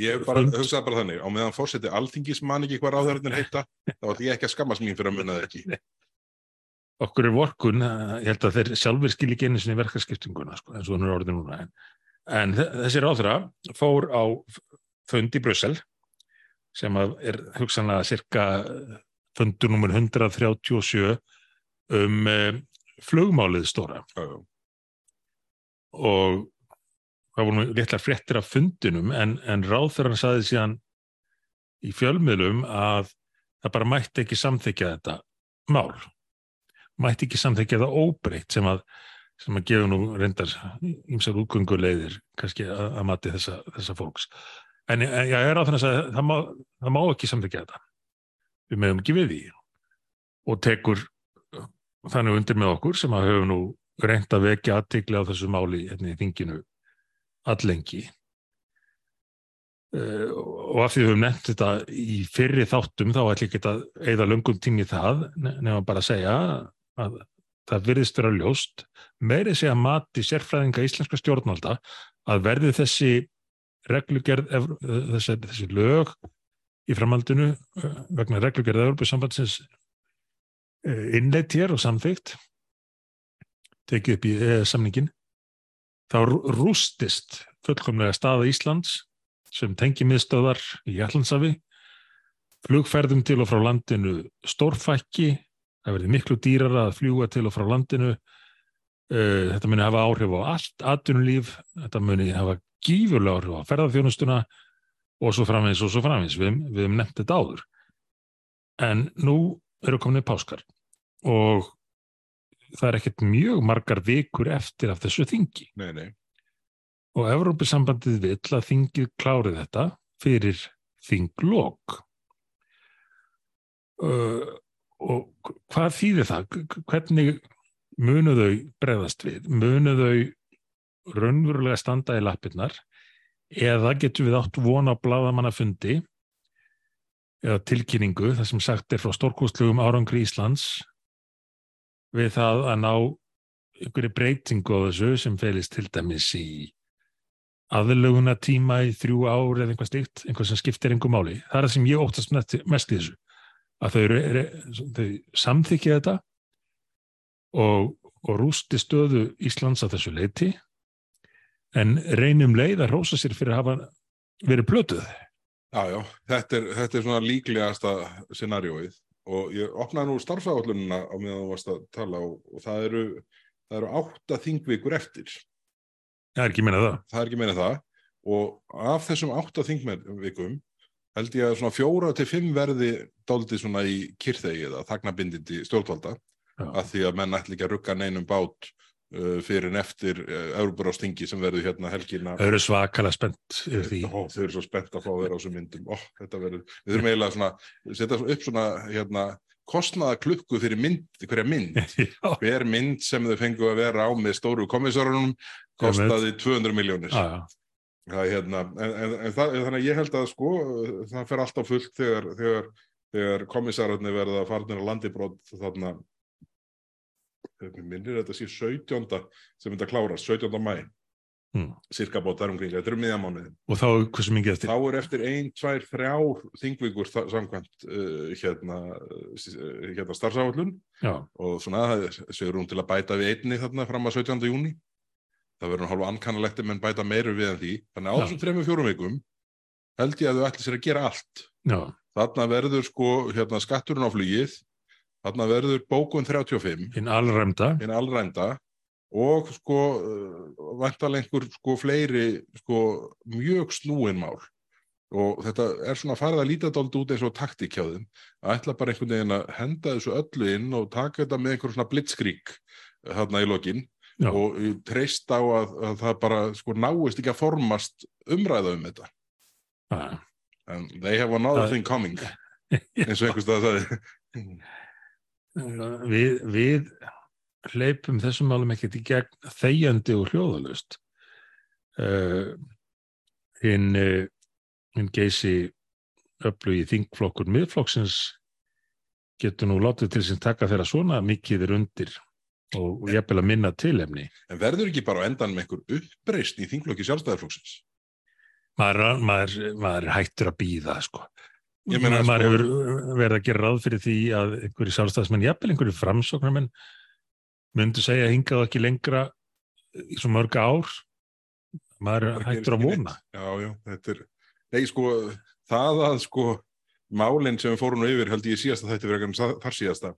Ég bara, hugsaði bara þannig, á meðan fórseti alþingis man ekki hvað ráðhörnir heita, þá ætlum ég ekki að skammast mín fyrir að munna það ekki. okkur er vorkun, uh, ég held að þeir sjálfur skil ekki einu sinni verkaskiptinguna, sko, eins og hann er orðin núna. En, en þe- þessi ráðherra fór á fund í Brussel, sem er hugsanlega cirka fundur nummer 137 um uh, flugmálið stóra. Og það voru nú litlar fréttir af fundinum en, en ráðferðan saði síðan í fjölmiðlum að það bara mætti ekki samþykja þetta mál mætti ekki samþykja það óbreytt sem að sem að gefa nú reyndar ímsar útgönguleiðir kannski að, að mati þessa, þessa fólks. En ég er á þannig að það má, það má ekki samþykja þetta. Við meðum ekki við því. Og tekur þannig undir með okkur sem að höfum nú reynt að vekja aðtikli á þessu máli hérna í þinginu allengi uh, og af því við höfum nefnt þetta í fyrri þáttum þá ætla ekki að eigða löngum tími það ne- nema bara að segja að það virðist vera ljóst meiri segja mati sérfræðinga íslenska stjórnvalda að verði þessi reglugerð þessi, þessi lög í framhaldinu vegna reglugerð Evropasambandsins innleitt hér og samþygt tekið upp í EES-samningin þá rústist fullkomlega staða Íslands sem tengi miðstöðar í Allandsafi flugferðum til og frá landinu stórfækki það verði miklu dýrara að fljúa til og frá landinu. Þetta muni hafa áhrif á allt atvinnulíf, þetta muni hafa gífurlega áhrif á ferðarþjónustuna og svo framins og svo framins við, við hefum nefnt þetta áður. En nú eru komin í páskar og það er ekkert mjög margar vikur eftir af þessu þingi. Nei, nei. og Evrópusambandið vill að þingið klárið þetta fyrir þinglokk uh, og hvað þýðir það? Hvernig munu þau bregðast við? Munu þau raunverulega standa í lappirnar eða getur við átt vona á bladamannafundi eða tilkynningu, það sem sagt er frá stórkostlugum árangri Íslands við það að ná einhverju breytingu á þessu sem felist til dæmis í aðlöguna tíma í þrjú ár eða einhvað stíkt, einhvað sem skiptir einhver máli. Það er það sem ég óttast mest í þessu, að þau, þau samþykja þetta og, og rústi stöðu Íslands að þessu leiti en reynum leið að rósa sér fyrir að hafa verið plötuð. Já, já, þetta er, þetta er svona líklegasta scenarjóið og ég opnaði nú starfsáallununa á meðan þú varst að tala og, og það eru, það eru átta þingvikur eftir. Það er ekki meina það. Það er ekki meina það og af þessum átta þingvikum held ég að svona fjóra til fimm verði dálítið svona í kyrþegi eða þagnabindindi stjórnvalda Já. að því að menn ætli ekki að rugga neinum bát uh, fyrir en eftir uh, Európarástingi sem verður hérna helgina. Þau eru svakalega spennt yfir því. Ó, þau eru svo spennt að fá þeirra á þessum myndum. Ó, verður, við þurfum eiginlega svona, setja upp svona hérna kostnaða klukku fyrir mynd, hverja mynd. Hver mynd sem þau fengu að vera á með stóru komissarunum kostaði 200 miljónir. Já, Það, hérna, en, en, en það, þannig að ég held að sko það fer alltaf fullt þegar, þegar, þegar komissararnir verða farnir á landibrót þarna minnir þetta sé 17. sem þetta klárast, 17. mæ hmm. cirka bótt þar umkring, þetta er um miðamánuðin og þá, hversu mikið eftir? Þá er eftir 1, 2, 3 þingvíkur samkvæmt uh, hérna, uh, hérna starfsáallun og svona segur hún til að bæta við einni þarna fram að 17. júni það verður hálfa ankannalegt en bæta meiru við en því. Þannig að á þessum 3-4 vikum held ég að þau ætli sér að gera allt. Já. þarna verður sko hérna, skatturinn á flugið. Þarna verður bókun 35 hinn allræmda hinn allræmda og sko vantalengur sko fleiri sko mjög snúin mál. Og þetta er svona farið að líta dálta út eins og taktíkjáðum að ætla bara einhvern veginn að henda þessu öllu inn og taka þetta með einhver svona blitzkrík þarna í lokin Já. og treyst á að, að það bara sko náist ekki að formast umræða um þetta ah. and they have another uh, thing coming eins og einhvers það að það við, við hleypum þessum málum ekkert í gegn þegjandi og hljóðalust uh, hinn uh, hinn geysi öllu í þingflokkur miðflokksins getur nú látið til sem taka þeirra svona mikið er undir og ég vil að minna tilefni. En verður ekki bara á endan með einhver uppreist í þinglokki sjálfstæðarflóksins? Maður, maður, maður hættur að býða, sko. Meina, maður sko... hefur verið að gera ráð fyrir því að einhverju sjálfstæðismenn, jafnvel einhverju framsóknarmenn, myndu segja að hingað ekki lengra í svo mörga ár. Maður hættur að vona. Já, já, þetta er, nei, sko, það að, sko, málinn sem við fórum yfir, held ég síðast að þetta verður ekki þar síðasta,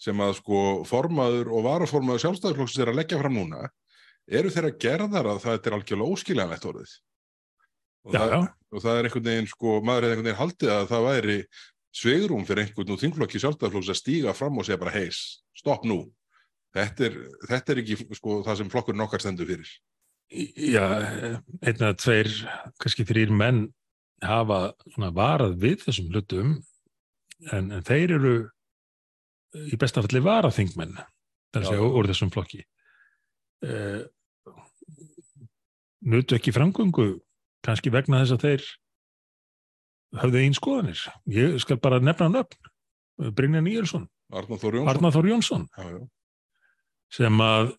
sem að sko formaður og varaformaður sjálfstæðarflokksins er að leggja fram núna eru þeirra gerðar að það er algjörlega óskiljanlegt orðið. Og, já, það, já. og það er einhvern veginn sko, maður er einhvern veginn haldið að það væri svegrum fyrir einhvern og þingflokki sjálfstæðarflokks að stíga fram og segja bara heis, stopp nú. Þetta er, þetta er ekki sko það sem flokkurinn okkar stendur fyrir. Já, einn eða tveir kannski þrýr menn hafa varað við þessum hlutum en, en þeir eru í bestafalli varaþingmenn úr þessum flokki. Uh, nutu ekki framgöngu kannski vegna þess að þeir hafðu einn skoðanir. Ég skal bara nefna hann upp Brynja Níelsson Arnar Þór Jónsson. Já, já. sem að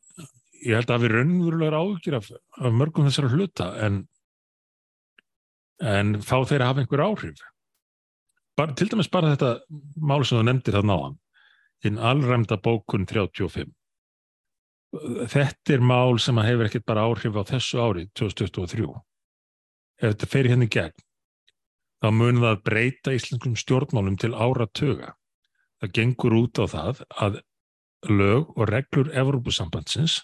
ég held að við raunverulegar ágjur af, af mörgum þessara hluta en en þá þeir að hafa einhver áhrif. Bara, til dæmis bara þetta mál sem þú nefndir það náðan hinn allræmda bókun 35 þetta er mál sem að hefur ekkert bara áhrif á þessu ári 2023 ef þetta fer hérna í gegn þá mun það breyta íslenskum stjórnmálum til áratuga. Það gengur út á það að lög og reglur Evrópusambandsins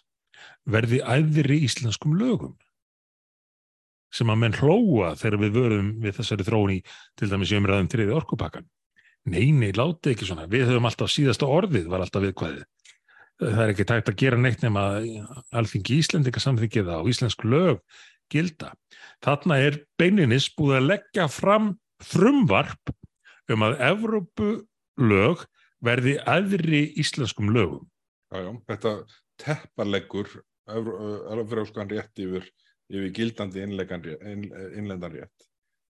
verði æðri íslenskum lögum sem að menn hlóa þegar við vörum við þessari þróun í til dæmis í umræðum þriði orkupakkan. Nei, nei, láti ekki svona. Við höfum alltaf síðasta orðið var alltaf viðkvæðið. Það er ekki tægt að gera neitt nema alþingi Íslendinga samþyngið á íslensk lög gilda. Þarna er beininis búið að leggja fram frumvarp um að Evrópu lög verði aðri íslenskum lögum. Já, já, þetta tepparleggur Evrópskan rétt yfir yfir gildandi innlendan rétt.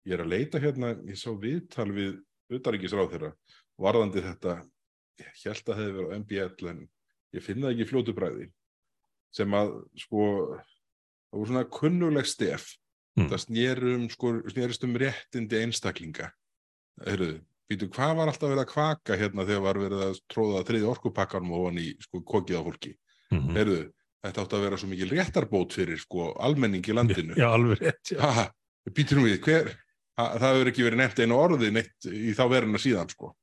Ég er að leita hérna, ég sá viðtal við utaríkisráð þeirra varðandi þetta, ég held að það hefði verið á MBL en ég finna ekki fljótu bræði sem að sko, það voru svona kunnuleg stef, mm. það snýrum sko, snýrist um réttindi einstaklinga. Heyrðu, býtu hvað var alltaf verið að kvaka hérna þegar var verið að tróða þriði orkupakkanum ofan í sko kokið á fólki. Mm -hmm. Heyrðu, þetta átt að vera svo mikil réttarbót fyrir sko almenning í landinu. Já, alveg rétt. Já, ha, býtur nú við, hver, það hefur ekki verið nefnt einu orði neitt í þá verðina síðan sko.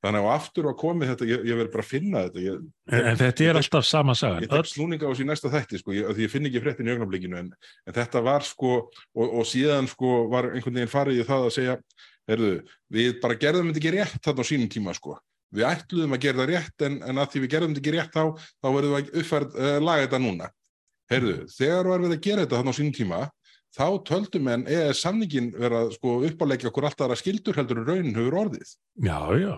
Þannig að aftur að komið þetta, ég, ég verður bara að finna þetta. Ég, en, en þetta er alltaf sama sagan. Ég tek slúninga á þessi næsta þætti sko, ég, því ég finn ekki fréttin í augnablikinu en, en þetta var sko, og, og síðan sko var einhvern veginn farið í það að segja, herðu, við bara gerðum þetta ekki rétt þarna á sínum tíma sko við ætluðum að gera það rétt en, en að því við gerðum þetta ekki rétt þá þá verðum við að uppfærd uh, laga þetta núna heyrðu, þegar var við að gera þetta þannig á sínum tíma þá töldum en eða samningin vera sko, uppáleikja okkur alltaf að skildur heldur en raunin hefur orðið já, já.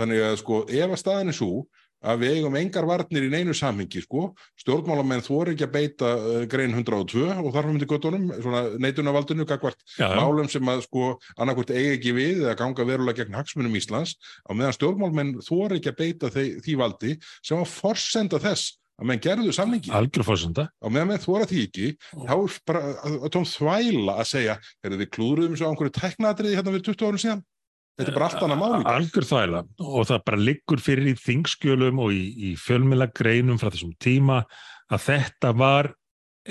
þannig að sko ef að staðin er svo að við eigum engar varnir í neinu samhengi sko, stjórnmálamenn þóri ekki að beita uh, grein 102 og þarfum myndi gottunum, svona neitunavaldinu kakvart málum sem að sko annarkvært eigi ekki við eða ganga verulega gegn hagsmunum Íslands, á meðan stjórnmálamenn þóri ekki að beita því, því valdi sem að forsenda þess að menn gerðu samlingi og meðan menn þóra því ekki þá er bara að tóm þvæla að segja er þið klúruðum svo á einhverju teknatriði hérna við 20 árum síðan Þetta er bara allt annað máli. Algur þvæla og það bara liggur fyrir í þingskjölum og í, í fjölmjöla greinum frá þessum tíma að þetta var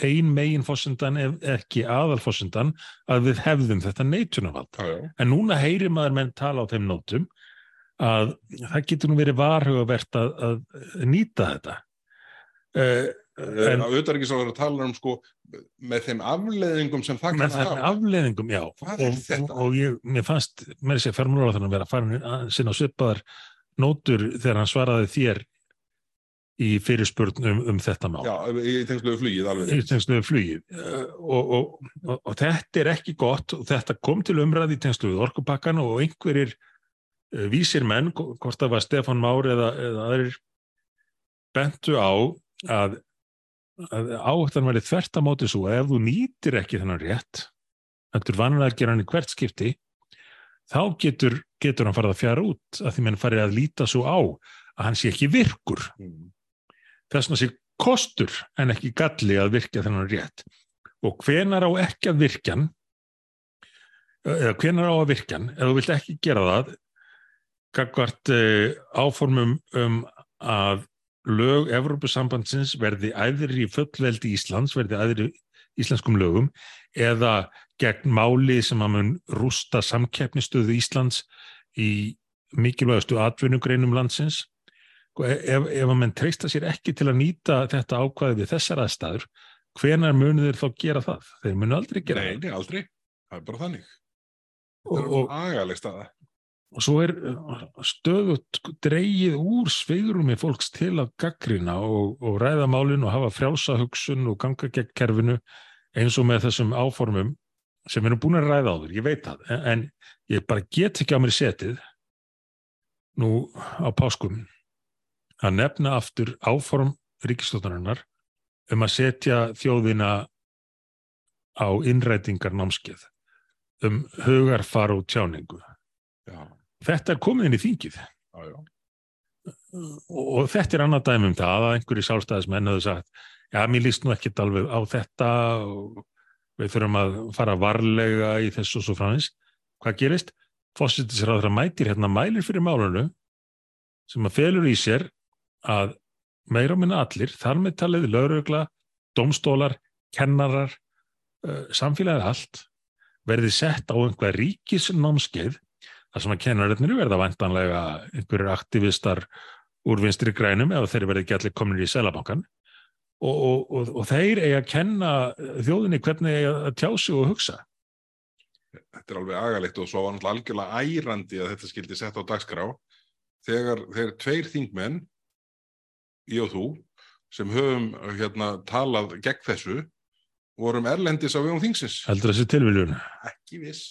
ein megin fósundan ef ekki aðalfósundan að við hefðum þetta neitunavald. En núna heyrir maður menn tala á þeim nótum að það getur nú verið varhugavert að, að nýta þetta. Uh, en að vera að tala um sko með þeim afleðingum sem það með þeim afleðingum, já. Og, og ég, mér fannst með þessi fjármúlar að vera að fara sinna á svipaðar nótur þegar hann svaraði þér í fyrirspurn um, um þetta mál. Já, í tengsluðu flugið alveg í tengsluðu flugið. Og, og, og þetta er ekki gott og þetta kom til umræði í tengsluðu orkupakkan og einhverjir uh, vísir menn, hvort það var Stefan Már eða, eða aðrir bentu á að áhættan verið þvert að móti svo að ef þú nýtir ekki þennan rétt eftir vanlega að gera hann í hvert skipti þá getur, getur hann farið að fjara út að því menn farið að líta svo á að hann sé ekki virkur mm. þess vegna sé kostur en ekki galli að virka þennan rétt og hvenar á ekki að virkjan eða hvenar á að virkjan ef þú vilt ekki gera það gagvart uh, áformum um að lög Evrópusambandsins verði æðri fullveldi Íslands, verði æðri íslenskum lögum eða gegn máli sem að mun rústa samkeppnistöðu Íslands í mikilvægastu atvinnugreinum landsins. Sko, e, ef, ef að mann treysta sér ekki til að nýta þetta ákvaði við þessar aðstæður, hvenar munir þeir þá gera það? Þeir munu aldrei gera Nei, það. Nei, aldrei. Það er bara þannig. Það er agaleg staða og svo er uh, stöðut dreyið úr sveigrumi fólks til að gaggrina og, og ræða málinn og hafa frjálsahugsun og ganga gegn kerfinu eins og með þessum áformum sem við erum búin að ræða á þér, ég veit það. En, en ég bara get ekki á mér setið nú á páskum að nefna aftur áform ríkistóttarinnar um að setja þjóðina á innrætingar námskeið um hugarfar og tjáningu Já þetta er komið inn í þingið já, já. og þetta er annað dæmi um það að einhverju sálstæðismenn hefur sagt já, mér líst nú ekkit alveg á þetta og við þurfum að fara varlega í þessu og svo framins hvað gerist? Fósittisráður að mætir hérna mælir fyrir málunu sem að felur í sér að meira og minna allir, þar með talið laurugla, domstólar, kennarar, uh, samfélagið allt, verði sett á einhvað ríkisnámskeið þar sem að kennarinnir verða vantanlega einhverjir aktivistar úr vinstri grænum eða þeir verði ekki allir komin í selabankan og, og, og, og þeir eiga að kenna þjóðinni hvernig eiga að tjá sig og hugsa. Þetta er alveg agalegt og svo var náttúrulega algjörlega ærandi að þetta skildi sett á dagskrá þegar þeir tveir þingmenn, ég og þú, sem höfum hérna, talað gegn þessu, vorum erlendis á vegum þingsins. Heldur þessi tilviljun? Ekki viss.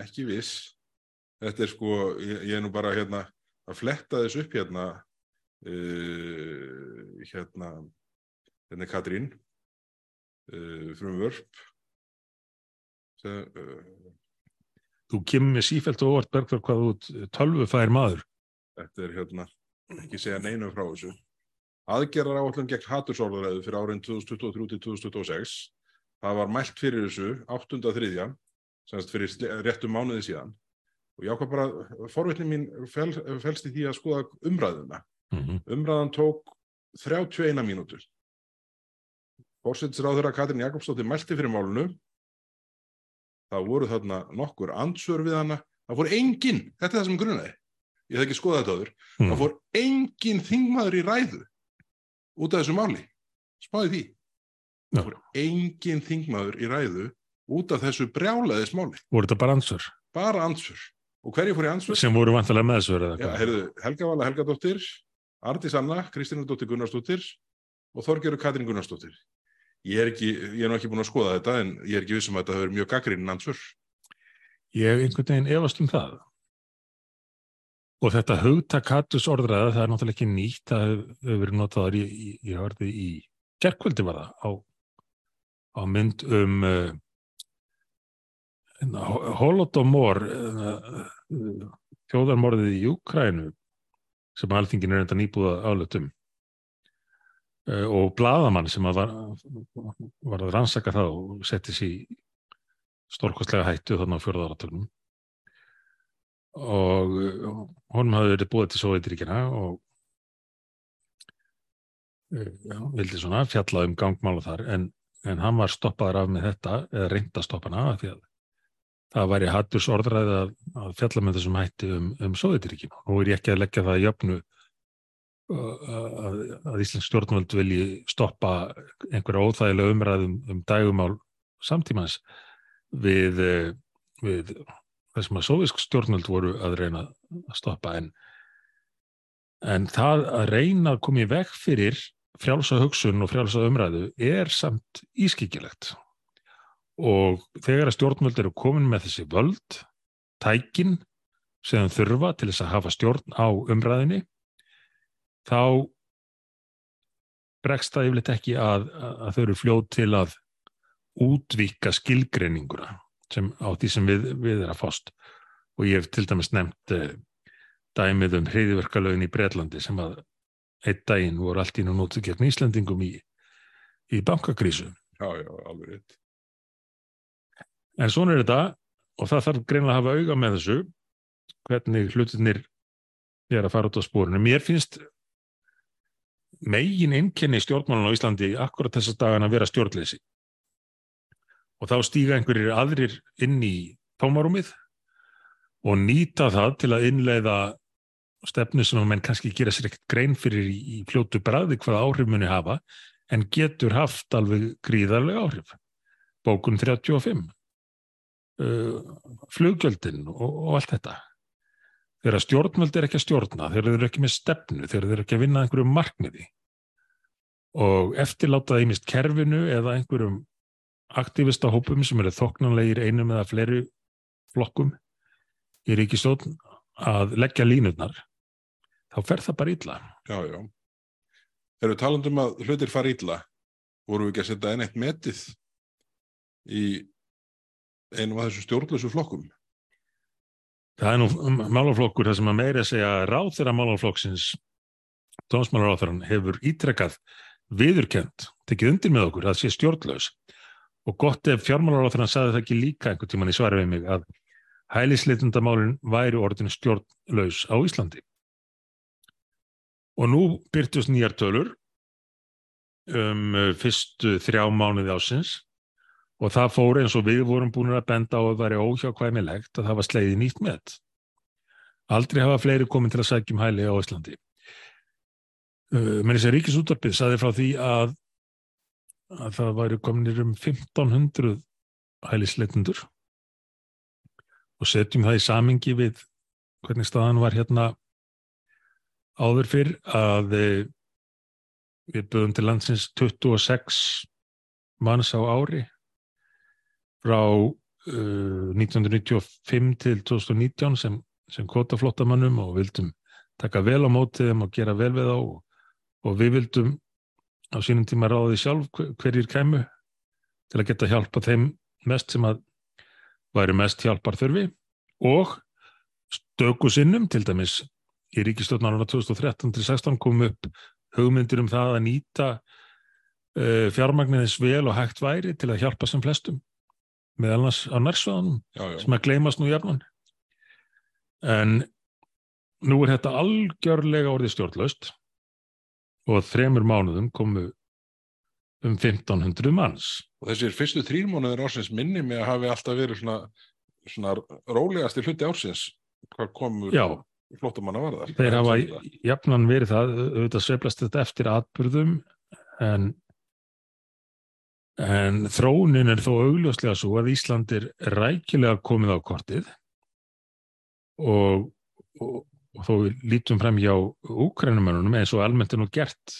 Ekki viss. Þetta er sko, ég, ég er nú bara hérna að fletta þess upp hérna, uh, hérna, hérna Katrín, uh, frum vörp. Uh, Þú kemur með sífælt og óvart bergvar hvað út tölvu fær maður. Þetta er hérna, ekki segja neinu frá þessu. Aðgerðar áallum gegn hattursorðaræðu fyrir árin 2023-2026. Það var mælt fyrir þessu 8.3. semst fyrir réttum mánuði síðan. Og ég ákvað bara, forvitni mín fel, felst í því að skoða umræðuna. Mm -hmm. Umræðan tók 31 mínútur. Fórsettisráður að Katrín Jakobsdóttir mælti fyrir málunu það voru þarna nokkur ansvör við hana, það fór engin þetta er það sem grunaði, ég hef ekki skoðað þetta áður. Mm. það fór engin þingmaður í ræðu út af þessu máli. Spáði því. Það fór engin þingmaður í ræðu út af þessu brjálaðis máli Voru þetta bara ansvar bara ansvör, og hverju fór í ansvör? sem voru vantarlega meðsvör eða Já, heyrðu, Helga Vala Helgadóttir Arndís Anna, Kristínardóttir Gunnarsdóttir og Þorgerur Katrín Gunnarsdóttir ég er ekki, ég er nú ekki búin að skoða þetta en ég er ekki vissum að þetta hefur mjög gaggrinn ansvör Ég einhvern veginn efast um það. Og þetta hugtak hattus orðræða, það er náttúrulega ekki nýtt, það hefur verið notaður í, í, í gerkvöldi var það, á, á mynd um uh, Holodomor, uh, uh, þjóðarmorðið í Júkrænu, sem alþingin er enda nýbúða álutum, uh, og bladamann sem var, var að rannsaka það og setti sér stórkostlega hættu þannig á fjörðaratögnum og uh, honum hafði verið búið til Sovjetríkina og uh, já, vildi svona fjalla um gangmála þar en, en hann var stoppaður af með þetta eða reynd að stoppa hana af því að það væri hatturs orðræði að, að fjalla með þessum hætti um, um Sovjetríkina og nú er ég ekki að leggja það í jöfnu uh, að, að Íslensk stjórnvöld vilji stoppa einhverja óþægilega umræðum um dægumál samtímans við, við þessum að sóvisk stjórnvöld voru að reyna að stoppa. En, en það að reyna að koma í veg fyrir frjálsa hugsun og frjálsa umræðu er samt ískikilegt og þegar að stjórnvöld eru komin með þessi völd tækin sem þurfa til þess að hafa stjórn á umræðinni þá bregst það yfirleitt ekki að, að þau eru fljóð til að útvíka skilgreininguna sem á því sem við, við er að fást. Og ég hef til dæmis nefnt uh, dæmið um hriðiverkalögin í Breitlandi sem að einn daginn voru allt í nú nótu gegn Íslandingum í, í bankakrísu. Já, já, alveg rétt en svona er þetta og það þarf greinlega að hafa auga með þessu hvernig hlutinir er að fara út á spórinu. Mér finnst megin einkenni stjórnmálun á Íslandi akkurat þessar dagan að vera stjórnleysi og þá stíga einhverjir aðrir inn í tómarúmið og nýta það til að innleiða stefnu sem að menn kannski gera sér ekkert grein fyrir í fljótu bræði hvaða áhrif muni hafa en getur haft alveg gríðarlega áhrif. Bókun 35, uh, fluggjöldin og, og allt þetta. Þegar stjórnvöld er ekki að stjórna, þeir eru ekki með stefnu, þeir eru ekki að vinna einhverju markmiði og eftirlátaði mist kerfinu eða einhverjum aktivista hópum sem eru þoknanlegir einum eða fleiri flokkum í ríkistjóðn að leggja línurnar, þá fer það bara illa. Já, já. Þegar við talandum að hlutir fara illa, voru við ekki að setja enn eitt metið í einum af þessum stjórnlösu flokkum? Það er nú málaflokkur þar sem að meira segja ráð þeirra málaflokksins tónsmálaráþarann hefur ítrekkað viðurkend, tekið undir með okkur að sé stjórnlaus og gott ef fjármálaráþarann sagði það ekki líka einhvern tíman í svari við mig að hælisleitundamálin væri orðin stjórnlaus á Íslandi. Og nú byrtust nýjar tölur um fyrstu þrjá mánuði ásins og það fór eins og við vorum búin að benda á að það væri óhjákvæmilegt að það var sleiði nýtt með. Aldrei hafa fleiri komin til að sækjum hæli á Íslandi. Menn þess að Ríkisúttarpið saði frá því að, að það væri kominir um 1500 hælisleitundur og setjum það í samingi við hvernig staðan var hérna áður fyrr að eh, við böðum til landsins 26 manns á ári frá uh, 1995 til 2019 sem, sem kvotaflottamannum og vildum taka vel á mótið þeim og gera vel við þá og, og við vildum á sínum tíma ráði sjálf hver- hverjir kæmu til að geta hjálpa þeim mest sem að væri mest hjálpar þurfi og stöku sinnum til dæmis í ríkistjórnaruna 2013 til 16 kom upp hugmyndir um það að nýta uh, fjármagniðins vel og hægt væri til að hjálpa sem flestum með annars á nærsvæðanum sem að gleymast nú jafnan en nú er þetta algjörlega orðið stjórnlaust og á þremur mánuðum komu um 1500 manns Og þessir fyrstu þrýr mánuðir ársins minni mig að hafi alltaf verið svona, svona rólegasti hluti ársins hvað komur Já. flóttamanna varðar. þeir hafa jafnan verið það auðvitað sveiflast þetta eftir atbyrðum en en þróunin er þó augljóslega svo að Ísland er rækilega komið á kortið og, og, og þó við lítum frem hjá úkrænumönunum eins og almennt er nú gert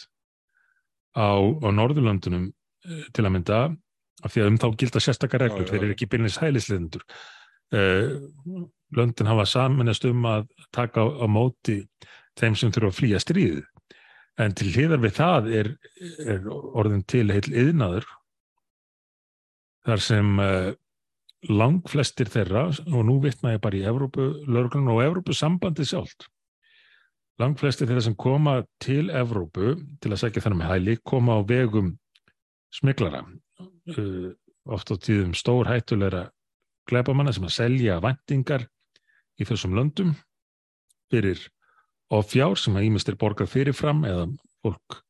á, á Norðurlöndunum eh, til að mynda af því að um þá gilda sérstakar reglur, já, þeir já. eru ekki byrnis hælisleidendur. Uh, löndin hafa samanast um að taka á, á móti þeim sem þurfa að flýja stríðið. En til hliðar við það er, er orðin til heil yðnaður þar sem uh, langflestir þeirra, og nú vitna ég bara í Evrópu, lögreglun og Evrópu sambandi sjálft. Langflestir þeirra sem koma til Evrópu til að segja þannig með hæli, koma á vegum smiklara, uh, oft á tíðum stór hættulegra glæpamanna sem að selja væntingar í þessum löndum fyrir offjár sem að ímest er borgað fyrirfram eða fólk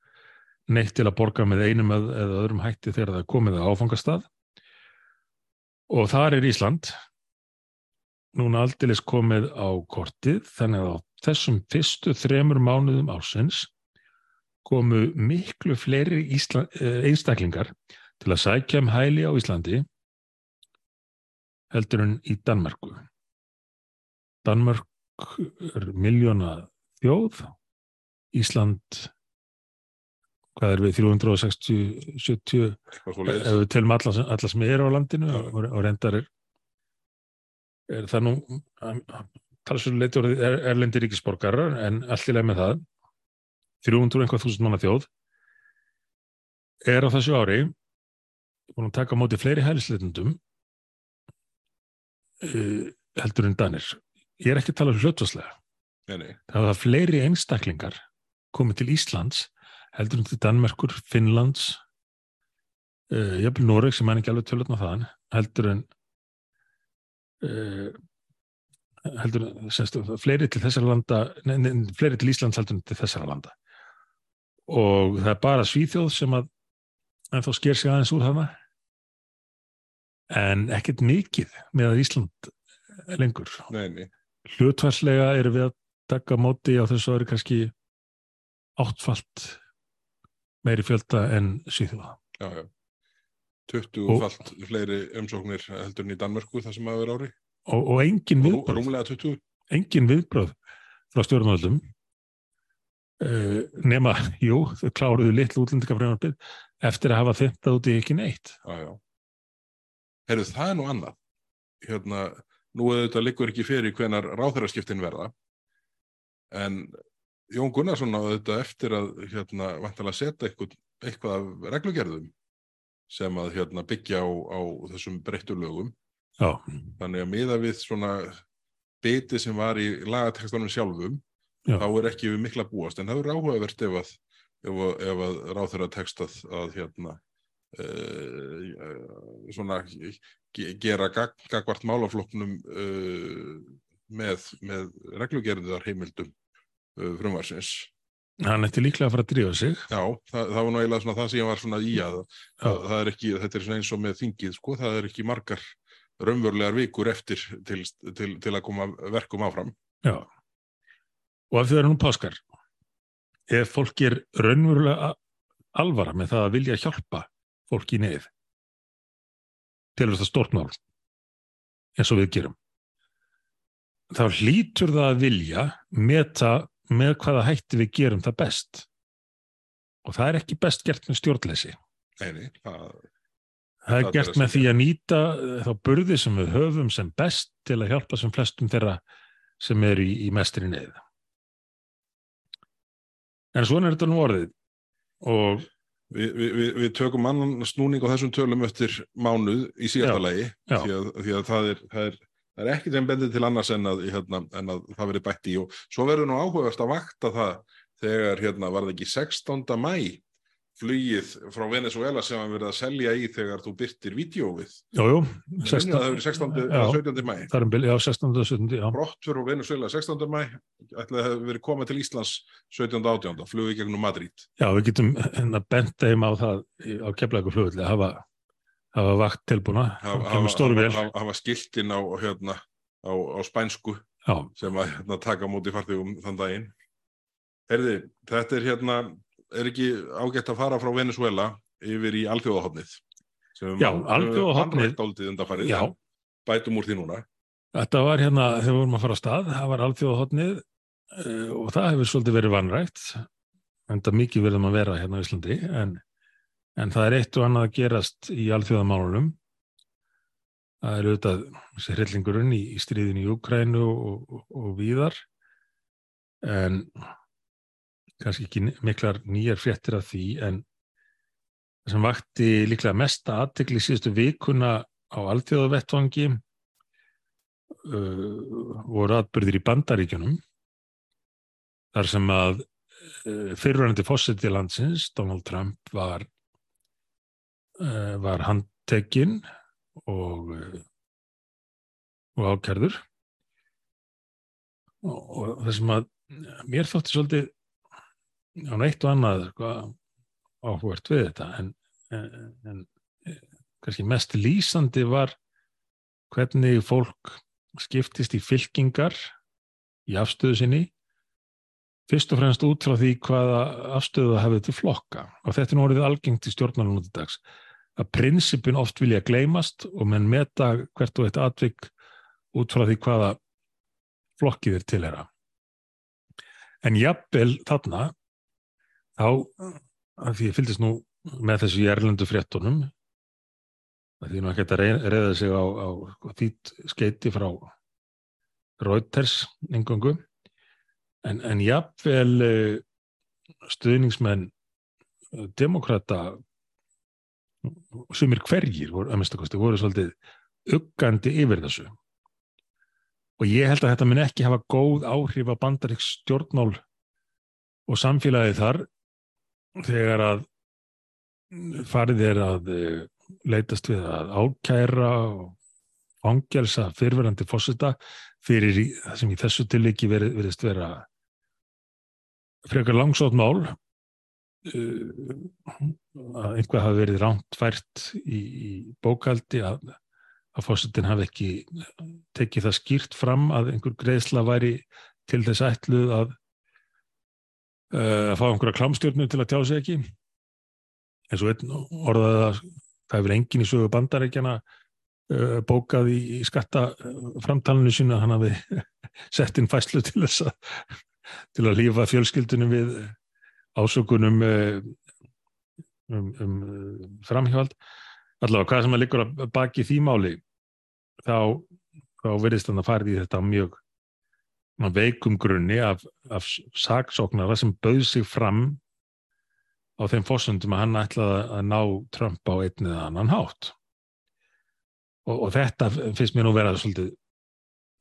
neitt til að borga með einum eð- eða öðrum hætti þegar það komið á áfangastað og þar er Ísland núna aldeilis komið á kortið þannig að á þessum fyrstu þremur mánuðum ársins komu miklu fleiri Ísla, eh, einstaklingar til að sækja um hæli á Íslandi heldur en í Danmörku. Danmörk er miljóna þjóð, Ísland, hvað er við, 360, 70, eitthvað ef við telum alla, alla sem eru á landinu Já. og, og reyndar er, er það nú, talsverðu leiti orðið er, erlendi ríkisborgarar en leið með það, 300 einhvað þúsund manna þjóð, er á þessu ári búin að taka á móti fleiri hælisleitundum uh, heldur en Danir. Ég er ekki að tala um nei. Það hafa fleiri einstaklingar komið til Íslands heldur en til Danmerkur, Finnlands, uh, jafnvel Noreg sem mann ekki alveg tölutna þaðan, heldur en uh, heldur en fleiri til þessara landa, nei, nei, fleiri til Íslands heldur en til þessara landa. Og það er bara Svíþjóð sem að en þá sker sig aðeins úr þarna en ekkert mikið með Ísland lengur. Nei, nei. Hlutvarslega erum við að taka móti á þessu ári kannski áttfalt meiri fjölda en síðan. Já, já. 20 falt fleiri umsóknir heldur en í Danmörku það sem að vera ári. Og, og engin viðbröð, rúmlega 20. engin viðbröð frá stjórnvöldum uh, nema, jú, þau kláruðu litlu útlendingafrænarbið eftir að hafa þetta út í ekki neitt. Já, já. Herðu, það er nú annað. Hérna, nú er þetta liggur ekki fyrir hvenar ráþæraskiptin verða, en Jón Gunnarsson á þetta eftir að hérna, vantilega setja eitthvað, eitthvað af reglugerðum sem að hérna, byggja á, á þessum breyttu lögum. Já, Þannig að miða við svona biti sem var í lagatekstanum sjálfum, Já. þá er ekki við mikla að búast, en það er áhugavert ef að, ef að, ef að ráþæra tekstað að hérna, uh, svona ge- gera gag, gagvart málafloknum uh, með, með reglugerðar heimildum frumvarsins hann ætti líklega að fara að drífa sig Já, það, það var svona það sem ég var svona í að, að það er ekki, þetta er svona eins og með þingið, sko, það er ekki margar raunverulegar vikur eftir til, til, til að koma verkum áfram. Já. Og ef þau eru nú páskar, ef fólk er raunverulega alvara með það að vilja hjálpa fólki í neyð, til þetta stort mál, eins og við gerum, þá hlýtur það að vilja meta með hvaða hætti við gerum það best. Og það er ekki best gert með stjórnleysi. Nei, það, Það er Það er gert með því að nýta eh, þá burði sem við höfum sem best til að hjálpa sem flestum þeirra sem eru í, í mestri neyð. En svona er þetta nú orðið og við, við, við, tökum annan snúning á þessum tölum eftir mánuð í síðasta já. því því að það er, það er, það er ekki þeim bendið til annars en að, hérna, en að það verið bætt í og svo verður nú áhugast að vakta það þegar, hérna, var það ekki 16. mæ flugið frá Venezuela sem hann verið að selja í þegar þú byrtir vídeóið. jú, jú, Ég minni að það verið 16. Já. eða 17. mæ. um byrja á 16. og 17. Já, Brottfur frá Venezuela 16. mæ, ætlaði að hefði verið komið til Íslands 17. og 18. flugið gegnum Madrid. já við getum hérna bent þeim á það á keflagu flugulli að hafa, hafa vakt tilbúna og kemur stórvél. hafa, hafa skiltin á, hérna, á, á spænsku Já, sem að hérna, taka á móti farþegum þann daginn. Herði, þetta er hérna, er ekki ágætt að fara frá Venezuela yfir í alþjóðahotnið? Já, undanfarið, já, bætum úr því núna. þetta var hérna þegar við vorum að fara á stað, það var alþjóðahotnið uh, og það hefur svolítið verið vanrægt en það mikið verðum að vera hérna á Íslandi en, en það er eitt og annað að gerast í alþjóðamálunum. Það er auðvitað þessi hryllingurinn í, í stríðin í Ukrænu og, og, og víðar. En kannski ekki miklar nýjar fréttir af því en það sem vakti líklega mesta aðtekli síðustu vikuna á alþjóðavettvangi uh, voru atbyrðir í bandaríkjunum þar sem að uh, fyrirvændi fósiti landsins, Donald Trump var var handtekinn og uh, og ákærður. Og, og það sem að mér þótti svolítið á neitt og annað sko, áhugert við þetta en, en, en eh, kannski mest lýsandi var hvernig fólk skiptist í fylkingar í afstöðu sinni fyrst og fremst út frá því hvaða afstöðu það hefði til flokka. Og þetta er nú orðið algengt í stjórnmálunum út í dags að prinsipin oft vilja gleymast og menn meta hvert og eitt atvik út frá því hvaða flokkið er til þeirra en jafnvel þarna þá að því ég fylgist nú með þessu í erlendu fréttunum að því nú að reyða, reyða sig á, á þýtt skeiti frá Reuters engangu en, en jafnvel eh, stuðningsmenn eh, demokrata sumir hverjir voru, að minnsta kosti, voru svolítið uggandi yfir þessu. Og ég held að þetta mun ekki hafa góð áhrif á bandaríks stjórnmál og samfélagið þar þegar að farið er að eh, leitast við að ákæra og fangelsa fyrverandi fósita fyrir það sem í þessu tilviki verið, veriðst vera frekar langsótt mál að einhvað hafi verið ránt fært í, í bókaldi að, að fósitin hafi ekki tekið það skýrt fram að einhver greiðsla væri til þess ætluð að uh, að fá einhverja klámstjórnu til að tjá sig ekki. Eins og einn orðaði að það hefur enginn í sögu bandarækjana uh, bókað í skattaframtalinu sína hann hafi sett inn fæslu til þess að til að lífa fjölskyldunum við ásökunum uh, um, um uh, framhjóld allavega hvað sem að liggur að baki því máli þá, þá verðist þannig að farið í þetta mjög veikum grunni af, af saksóknara sem bauð sig fram á þeim fórsöndum að hann ætlaði að ná Trump á einn eða annan hátt. Og, og þetta finnst mér nú vera svolítið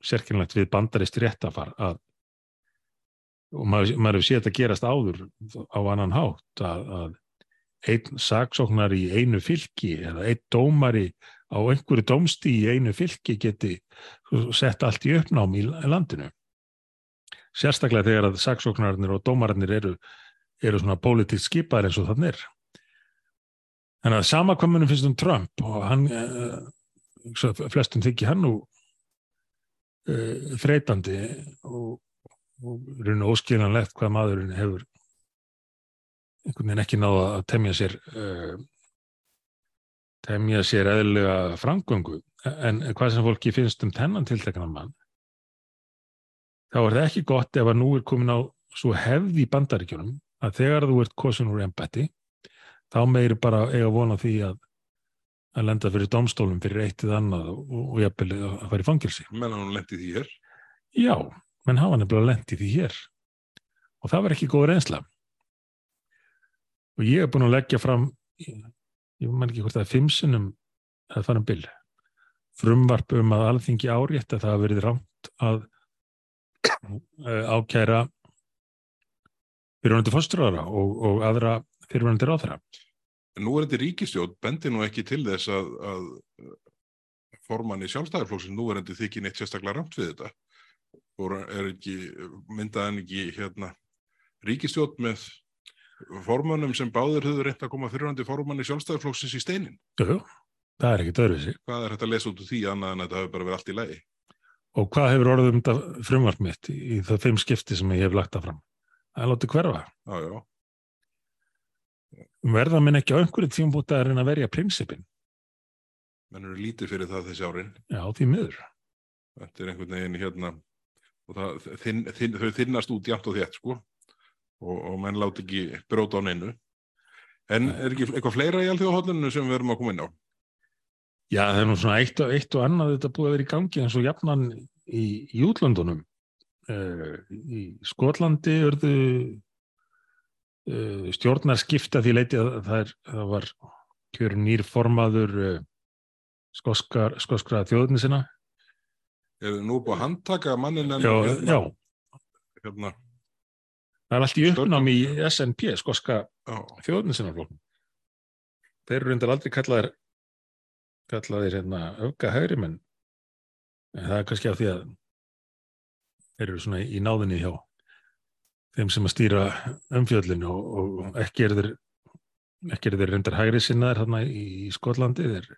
sérkynlegt við bandarist réttafar að og maður, maður hefur séð þetta gerast áður á annan hátt að, að einn saksóknar í einu fylki eða einn dómari á einhverju dómstí í einu fylki geti sett allt í uppnám í landinu sérstaklega þegar að saksóknarnir og dómarnir eru eru svona pólitíkt skipaðir eins og þannig er. Þannig að sama hvað munum finnst um Trump og hann, uh, flestum þykki hann nú uh, þreytandi og, og raun og óskiljanlegt hvað maðurinn hefur einhvern veginn ekki náða að temja sér uh, temja sér eðlega framgöngu en hvað sem fólki finnst um tennan tiltekna mann þá er það ekki gott ef að nú er komin á svo hefði bandaríkjunum að þegar þú ert kosin úr embætti þá meiri bara eiga vona því að að lenda fyrir domstólum fyrir eitt eða annað og, og jafnvel að fara í fangilsi. Menn hann lendi því hér? Já, menn hafa nefnilega lendi því hér og það var ekki góð reynsla. Og ég hef búin að leggja fram, ég, ég man ekki hvort er fimsunum að fara um byll, frumvarp um að alþingi árétt að það hafa verið rámt að ákæra fyrirvænandi fórsturara og, og aðra fyrirvænandi ráðra. Nú er þetta ríkistjótt, bendi nú ekki til þess að, að formann í sjálfstæðarflóksin nú er þetta þykir neitt sérstaklega ramt við þetta. Og er ekki, myndaðan ekki hérna ríkistjótt með formannum sem báður höfðu reynd að koma fyrirvænandi formann í sjálfstæðarflóksins í steinin? Jú, það er ekkit öðruvísi. Hvað er þetta að lesa út úr því annað en þetta hefur bara verið allt í lagi? Og hvað hefur orðið um þetta frumvart mitt í það fimm skipti sem ég hef lagt það fram? Það er látið hverfa. Já, já. Verða minn ekki á einhverju tímbúti að reyna að verja prinsipin? Menn eru lítið fyrir það þessi árin. Já, því miður. Þetta er einhvern veginn hérna, og það, þinn, þinn, þau þinnast út jæmt og þétt, sko, og, og menn láti ekki bróta á neinu. En er ekki eitthvað fleira í allþjóðhóllinu sem við erum að koma inn á? Já, það er nú svona eitt og, eitt og annað þetta búið að vera í gangi eins og jafnan í, í útlöndunum. Uh, í Skotlandi örðu uh, stjórnar skipta því leiti að það, er, það var kjörun nýr formaður uh, skoskar, skoskra þjóðunni sinna. Er nú búið að handtaka mannin en hérna, hérna, það er allt í uppnám í SNP, skoska já, þjóðunni sinna flokkum. Þeir eru reyndar aldrei kallaðir kallaðir hérna öfga hægri menn. En það er kannski af því að þeir eru svona í náðinni hjá þeim sem að stýra umfjöllinu og, og ekki er þeir ekki er þeir reyndar hægri sinnaðir hérna í Skotlandi. Þeir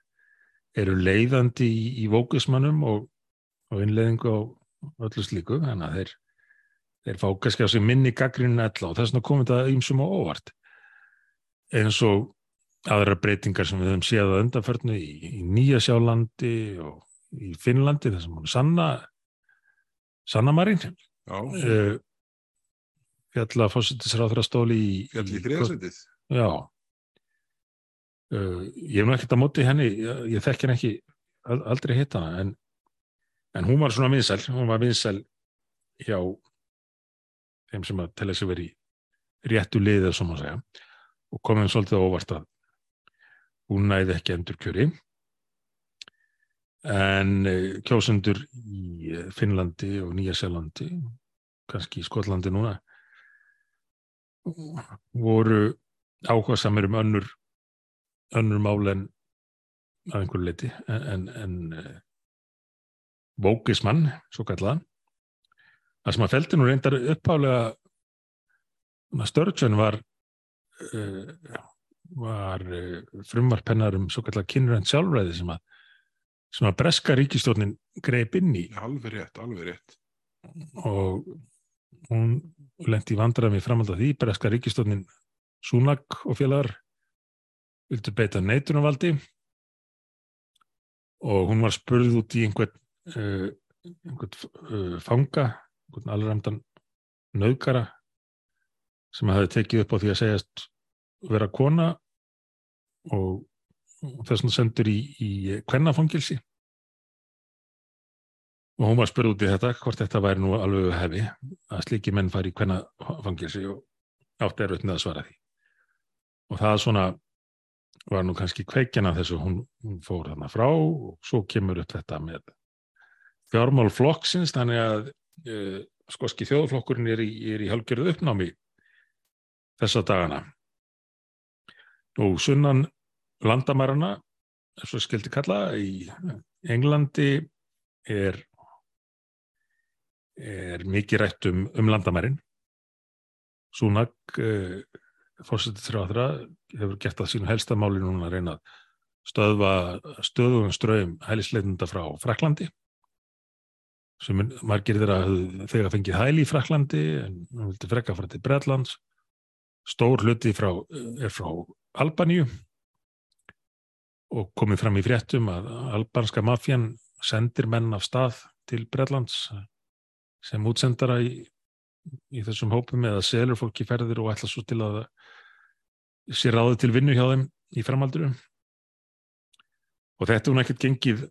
eru leiðandi í, í vókusmannum og, og innleiðingu á öllu slíku þannig að þeir, þeir fá kannski á sig minni gaggrinn ella og þess vegna komið það ímsum á óvart. Eins og aðra breytingar sem við höfum séð að undanförnu í, í Nýja Sjálandi og í Finnlandi sem hún sanna sanna marinn já, uh, fjalla fósittisráþra stóli í, í þriðasveitið. já. Uh, ég hef nú ekkert að móti henni ég, ég þekk henni ekki al- aldrei hitta en, en hún var svona vinsæl hún var vinsæl hjá þeim sem að telja sig verið í réttu liðið sem að segja. Og komum svolítið á óvart að hún næði ekki endur kjöri en eh, kjósendur í eh, Finnlandi og Nýja-Sjælandi kannski í Skotlandi núna voru áhugasamir um önnur önnur mál en að einhverju leiti en, en, en Vókismann, svo kallaðan það sem að feldi nú reyndar uppálega Störgsson var uh, var uh, frumvarpennar um svo kallað kynrænt sjálfræði sem að sem að breska ríkistjórnin greip inn í. Alveg rétt, alveg rétt. og hún lendi í vandræðum í framhald af því breska ríkistjórnin Súnak og félagar vildu beita neitunarvaldi. Og hún var spurð út í einhvern, uh, einhvern uh, fanga, einhvern allræmdan nöðgara sem hafði tekið upp á því að segjast vera kona og og þess vegna sendur í, í kvennafangilsi og hún var spurð út í þetta hvort þetta væri nú alveg hefi að slíki menn fari í kvennafangilsi og átti erfitt með að svara því. Og það svona var nú kannski kveikjana þessu. Hún, hún fór þarna frá og svo kemur upp þetta með fjármál flokksins þannig að uh, skoski þjóðflokkurinn er í, í halgjörðu uppnámi þessa dagana og sunnan landamærana, eins og skildi kalla, í Englandi er, er mikið rætt um, um landamærin. Súnak uh, fórsettisráðra hefur gert það sínu helsta máli núna að reyna að stöðva stöðum ströym hælisleitunda frá Fraklandi sem er- margir þeirra þegar fengið hæli í Fraklandi en hann vildi frekka fara til Bretlands. Stór hluti frá, er frá Albaníu og komið fram í fréttum að albanska mafjan sendir menn af stað til Bretlands sem útsendara í, í þessum hópum eða selur fólki ferðir og ætla svo til að sé ráðið til vinnu hjá þeim í framalduru og þetta hún ekkert gengið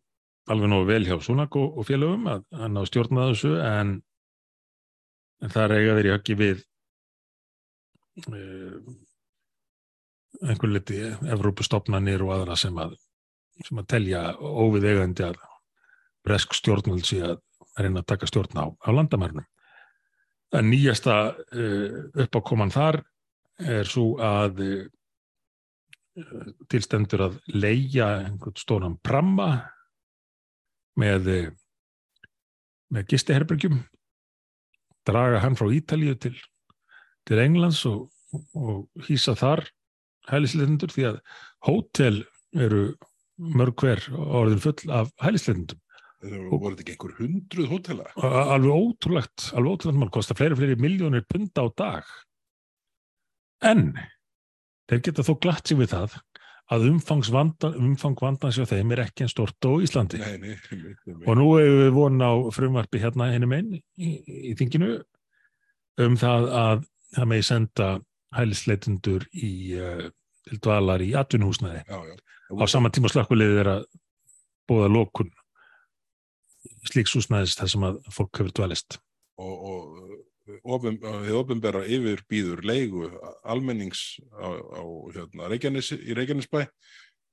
alveg nógu vel hjá Súnak og, og félögum að hann á stjórna þessu en, en það eiga þeir í höggi við uh, einhver liti Evrópustofnanir og aðra sem að sem að telja óvið eigandi að bresk stjórnvöld sé að reyna að taka stjórn á, á landamærnum. En nýjasta uh, uppákoman þar er svo að uh, tilstendur að leia einhvern stóran pramma með, uh, með gistiherbergjum, draga hann frá Ítalíu til, til Englands og, og hýsa þar hælisleitundur því að hótel eru mörg hver orðin full af hælisleitundum Það voru þetta ekki einhver hundruð hótela? alveg ótrúlegt, alveg ótrúlegt mál kostar fleiri og fleiri miljónir punta á dag en þeir geta þó glatt sig við það að umfangs vanda, umfang vandans hjá þeim er ekki en stort á Íslandi. Nei, nei, nei, og nú hefur við von á frumvarpi hérna hennum einn í, í þinginu um það að það megi senda hælisleitundur í uh, til dvalar í já. á sama tíma slökkuliðið er að bóða lokun slíks húsnæðis þar sem að fólk hefur dvalist. Og, og opin, þið ofinbera yfir býður leigu almennings á, á hérna, Reykjanes, í Reykjanesbæ.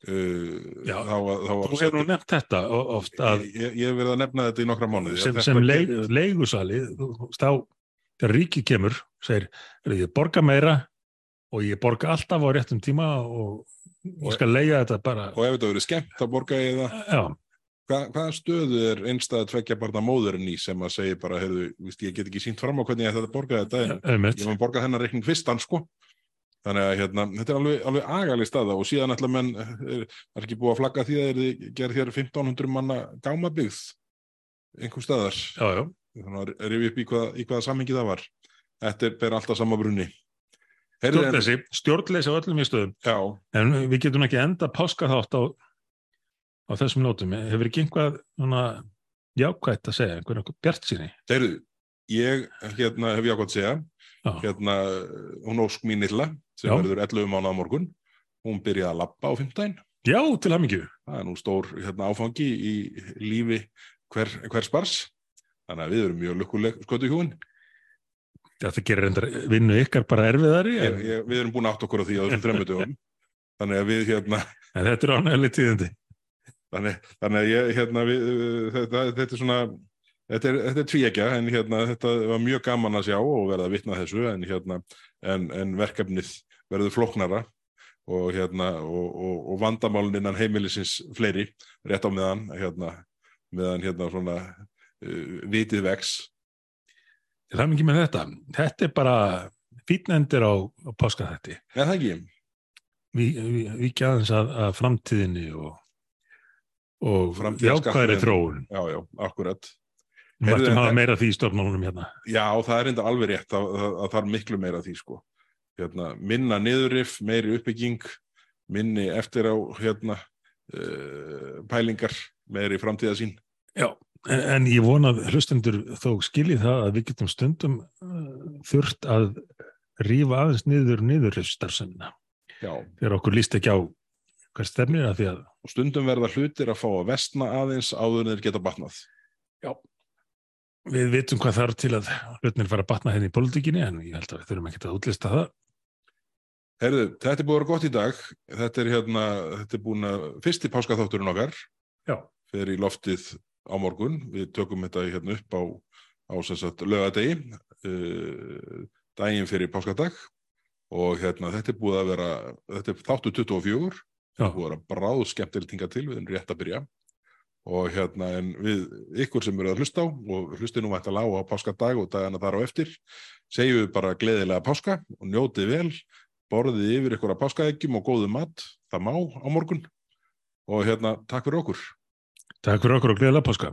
Uh, Já, þá, þá var Þú hefur nú nefnt þetta o- oft að ég, hef verið að nefna þetta í nokkra mánuði. sem, sem leig, leigusali þá þegar ríki kemur segir, "Heyrðu, ég borga meira og ég borga alltaf á réttum tíma og ég skal leiga þetta bara. og ef þetta verið skemmt þá borga ég það. Já, Hva, hvaða stöðu er einstæða tvekja barna móðurinn í sem að segja bara, heyrðu, víst, ég get ekki sínt fram á hvernig ég ætla að borga þetta en einmitt. ég maður borga þennan reikning fyrstan sko. Þannig að hérna, þetta er alveg, alveg agalig staða og síðan ætla menn er, er ekki búið að flagga því að er þið gerð hér 1500 manna gámabyggð einhver staðar. Já, já, þannig að ég upp í, hvað, í hvaða samhengi það var. Þetta er ber alltaf sama brunni. Stjórnleysi á öllum í stöðum. Já, en við getum ekki enda páska þátt á, á þessum nótum. Hefur ekki einhvað svona, jákvætt að segja, einhver, einhver bjart síni heyrðu ég hérna hef ég ákvæmt að segja. Já, hérna, hún ósk mín illa sem Já. verður 11 mánuða morgun. Hún byrjaði að lappa á 15 já til hamingju. Það er nú stór hérna, áfangi í lífi hver, hver spars þannig að við erum mjög lukkuleg skotu hjúin þetta gerir reyndar vinnu ykkar bara erfiðari ég, ég, við erum búin átt okkur á því á þessum þremmu dögum. Þannig að við hérna en þetta er ánægileg tíðindi þannig, þannig að ég hérna við, uh, þetta, þetta er svona þetta er, þetta er tvíekja en hérna þetta var mjög gaman að sjá og verða að vitna þessu en hérna en, en verkefnið verður flóknara og hérna og, og, og vandamálin innan heimilisins fleiri rétt á meðan hérna meðan hérna svona uh, vitið vex. Til hamingju með þetta. Þetta er bara fítnendir á, á páskaþætti. Er það ekki? við vi, vi ekki aðeins að, að framtíðinni og, og jákvæðri þróun. Já, já, akkurat. Við mættum en hafa meira því í stofnmálunum hérna. Já, það er enda alveg rétt að, að, að það er miklu meira því sko. Hérna, minna niðurif, meiri uppbygging, minni eftir á hérna, uh, pælingar, meiri framtíðasín. Já, en, en ég vona að hlustendur þó skilji það að við getum stundum uh, þurft að rífa aðeins niður niðurrifstarfsemina. Já, þegar okkur líst ekki á hver stefnir að því að og stundum verða hlutir að fá að vestna aðeins áður en þeir geta batnað. við vitum hvað þarf til að hlutnir fara að batna henni í pólitíkinni en ég held að við þurfum ekki að útlista það Herðu, þetta er búið að vera gott í dag. Þetta er hérna, þetta er búin að, fyrsti páskaþátturinn okkar Já, fer í loftið á morgun. Við tökum þetta hérna upp á, á sem sagt lögadegi, uh, daginn fyrir páskadag og hérna þetta er búið að vera, þetta er þáttu 24, Já. Það búið að vera bráð skemmtilegt hinga til, við erum rétt að byrja. Og hérna en við ykkur sem eru að hlusta á og hlusti nú vænt að lága á páskadag og dagana þar á eftir segjum við bara gleðilega páska og njótið vel borðið yfir ykkur að páskaeggjum og góðu mat það má á morgun. Og hérna takk fyrir okkur. Takk fyrir okkur og gleðilega páska.